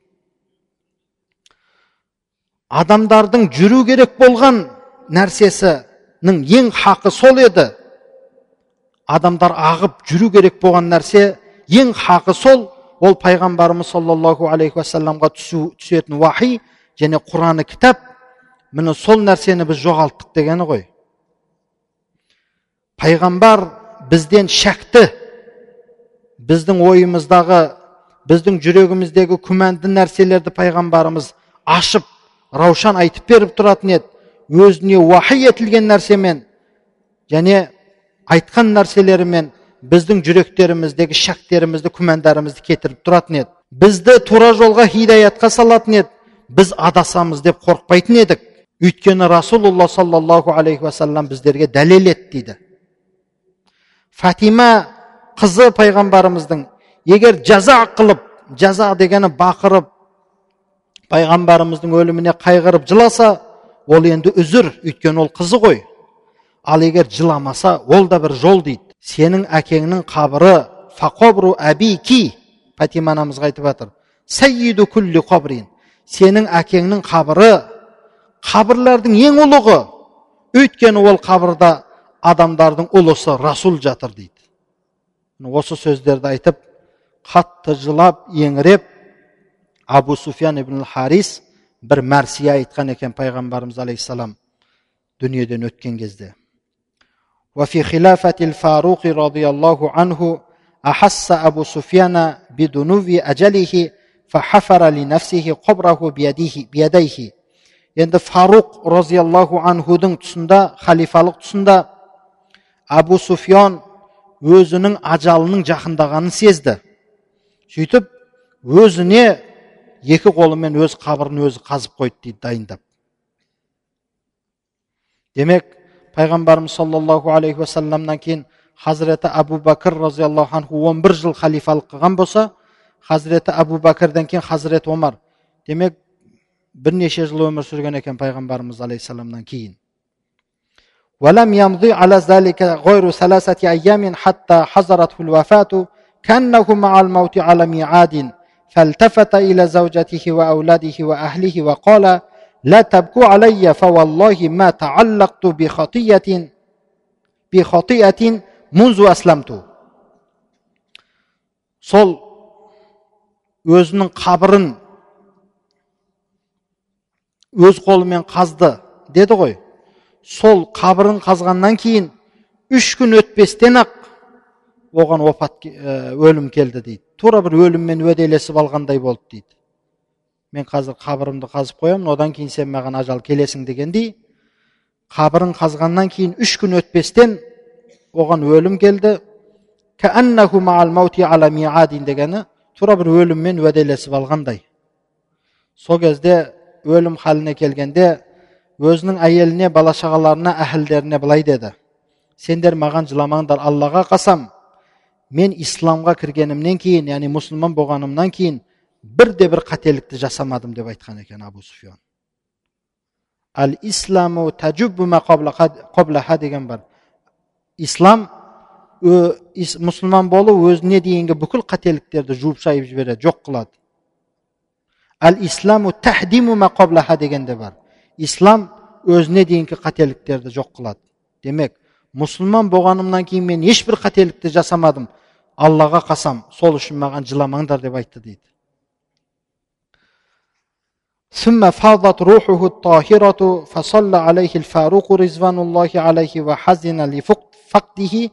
Speaker 1: адамдардың жүру керек болған нәрсесінің ең хақы сол еді адамдар ағып жүру керек болған нәрсе ең хақы сол ол пайғамбарымыз саллаллаху алейхи уассаламға түсу, түсетін уахи және құраны кітап міне сол нәрсені біз жоғалттық дегені ғой. Пайғамбар бізден шәкті. Біздің ойымыздағы біздің жүрегіміздегі күмәнді нәрселерді пайғамбарымыз ашып раушан айтып беріп тұратын еді. Өзіне уахи етілген нәрсемен және айтқан нәрселерімен біздің жүректеріміздегі шәктерімізді күмәндарымызды кетіріп тұратын еді. Бізді тура жолға хидаятқа салатын еді. Біз адасамыз деп қорықпайтын едік. Өйткені расулалла саллаллаху алейхи уассалам біздерге дәлел ет дейді. Фатима қызы пайғамбарымыздың егер жаза қылып жаза дегені бақырып пайғамбарымыздың өліміне қайғырып жыласа ол енді үзір өйткені ол қызы ғой. Ал егер жыламаса ол да бір жол дейді. Сенің әкеңнің қабыры фақобру әбики фатима анамызға айтып жатыр. Сәйиду күлли қабрин сенің әкеңнің қабыры қабірлердің ең ұлығы. Өйткені ол қабірда адамдардың ұлысы расул жатыр дейді. Осы сөздерді айтып қатты жылап еңіреп абу суфиян ибн харис бір мәрсия айтқан екен пайғамбарымыз алейхисалам дүниеден өткен кезде. وفي خلافة الفاروق رضي الله عنه أحس أبو سفيان بدنو أجله فحفر لنفسه قبره بيديه بيديه енді фаруқ розиаллаху анхудың тұсында халифалық тұсында абу суфиян өзінің ажалының жақындағанын сезді сөйтіп өзіне екі қолымен өз қабырын өзі қазып қойды дейді дайындап демек payg'ambarimiz sollallohu alayhi vasallamdan keyin hazrati abu bakr roziyallohu anhu o'n bir yil xalifalik qilgan bo'lsa hazrati abu bakrdan keyin hazrati umar demak bir necha yil umr surgan ekan payg'ambarimiz alayhissalomdan keyin ولم يمضي على ذلك غير ثلاثة أيام حتى حضرته الوفاة كأنه مع الموت على ميعاد فالتفت إلى زوجته وأولاده وأهله وقال لا تبكوا علي فوالله ما تعلقت بخطية بخطيئة منذ أسلمت сол өзінің қабырын өз қолымен қазды деді ғой сол қабырын қазғаннан кейін үш күн өтпестен ақ оған опат өлім келді дейді тура бір өліммен уәделесіп алғандай болды дейді мен қазір қабірімді қазып қоямын одан кейін сен маған ажал келесің дегендей қабірін қазғаннан кейін үш күн өтпестен оған өлім келді. Дегені тура бір өліммен уәделесіп алғандай. Сол кезде өлім халіне келгенде өзінің әйеліне бала шағаларына әһілдеріне былай деді. Сендер маған жыламаңдар аллаға қасам. Мен исламға кіргенімнен кейін яғни мұсылман болғанымнан кейін бірде бір қателікті жасамадым деп айтқан екен абу суфиян әл исламу деген бар. Ислам мұсылман болу өзіне дейінгі бүкіл қателіктерді жуып шайып жібереді жоқ қылады әл исламу тахдиму деген де бар. Ислам өзіне дейінгі қателіктерді жоқ қылады демек мұсылман болғанымнан кейін мен ешбір қателікті жасамадым. Аллаға қасам сол үшін маған жыламаңдар деп айтты дейді. ثم فاضت روحه الطاهرة فصلى عليه الفاروق رضوان الله عليه وحزن لفقده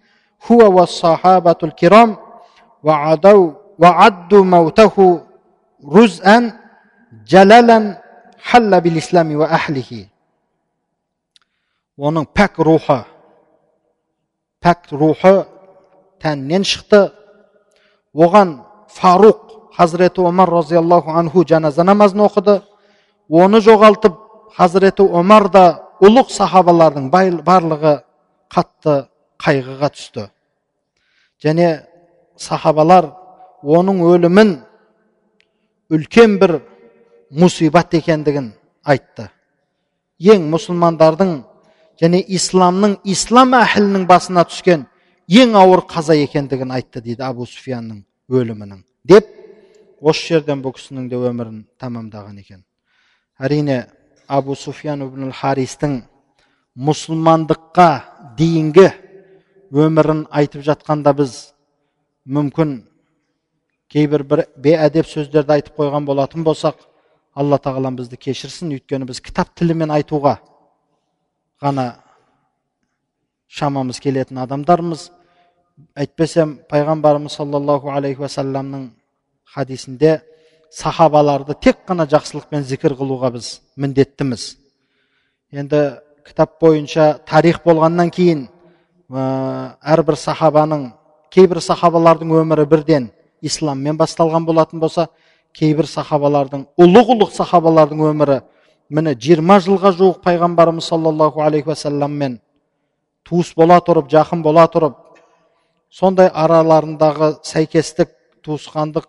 Speaker 1: هو والصحابة الكرام وعدوا وعدوا موته رزءا جلالا حل بالإسلام وأهله оның пәк рухы пәк рухы тәннен шықты оған фаруқ хазіреті омар разиаллаху анху жаназа намазын оқыды Оны жоғалтып хазіреті омар да ұлық сахабалардың барлығы қатты қайғыға түсті. Және сахабалар оның өлімін үлкен бір мұсибат екендігін айтты. Ең мұсылмандардың және исламның ислам әхілінің басына түскен ең ауыр қаза екендігін айтты дейді абу суфиянның өлімінің. Деп осы жерден бұл кісінің де өмірін тамамдаған екен. Әрине абу суфиян ибн харистің мұсылмандыққа дейінгі өмірін айтып жатқанда біз мүмкін кейбір бір бейәдеп сөздерді айтып қойған болатын болсақ алла тағалам бізді кешірсін. Өйткені біз кітап тілімен айтуға ғана шамамыз келетін адамдармыз. Әйтпесем пайғамбарымыз саллаллаху алейхи уассаламның хадисінде сахабаларды тек қана жақсылықпен зікір қылуға біз міндеттіміз. Енді кітап бойынша тарих болғаннан кейін әрбір сахабаның кейбір сахабалардың өмірі бірден исламмен басталған болатын болса кейбір сахабалардың ұлық ұлық сахабалардың өмірі міне жиырма жылға жуық пайғамбарымыз саллаллаху алейхи уассаламмен туыс бола тұрып жақын бола тұрып сондай араларындағы сәйкестік туысқандық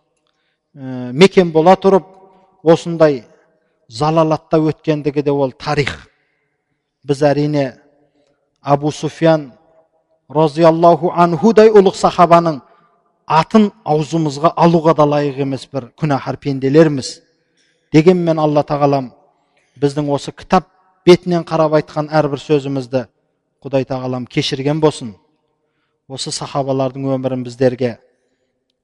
Speaker 1: ә, мекен бола тұрып осындай залалатта өткендігі де ол тарих. Біз әрине абу суфиян разиаллаху анхудай ұлық сахабаның атын аузымызға алуға да лайық емес бір күнәһар пенделерміз дегенмен алла тағалам біздің осы кітап бетінен қарап айтқан әрбір сөзімізді құдай тағалам кешірген болсын. Осы сахабалардың өмірін біздерге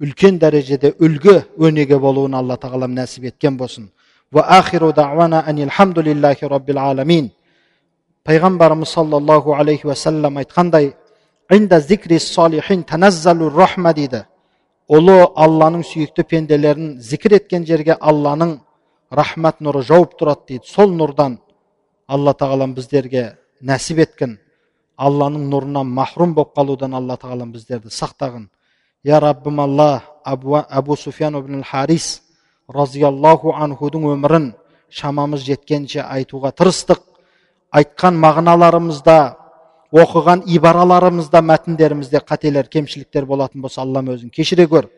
Speaker 1: үлкен дәрежеде үлгі өнеге болуын алла тағалам нәсіп еткен болсын. Пайғамбарымыз саллаллаху алейхи уассалам айтқандай дейді. Ұлы алланың сүйікті пенделерін зікір еткен жерге алланың рахмат нұры жауып тұрады дейді. Сол нұрдан алла тағалам біздерге нәсіп еткен алланың нұрынан махрұм болып қалудан алла тағалам біздерді сақтағын я раббым алла абу суфиян ибн харис разиаллаху анхудың өмірін шамамыз жеткенше айтуға тырыстық айтқан мағыналарымызда оқыған ибараларымызда мәтіндерімізде қателер кемшіліктер болатын болса аллам өзің кешіре көр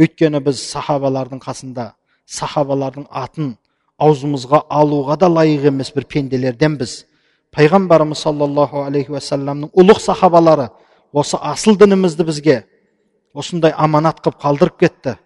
Speaker 1: өйткені біз сахабалардың қасында сахабалардың атын аузымызға алуға да лайық емес бір пенделерденбіз пайғамбарымыз саллаллаху алейхи уассаламның ұлық сахабалары осы асыл дінімізді бізге осындай аманат қылып қалдырып кетті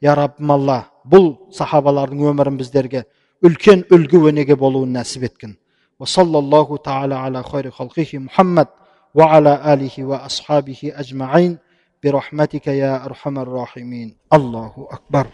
Speaker 1: я раббым алла бұл сахабалардың өмірін біздерге үлкен үлгі өнеге болуын нәсіп еткен وصلى الله تعالى على خير خلقه محمد وعلى آله وأصحابه أجمعين برحمتك يا أرحم الراحمين الله أكبر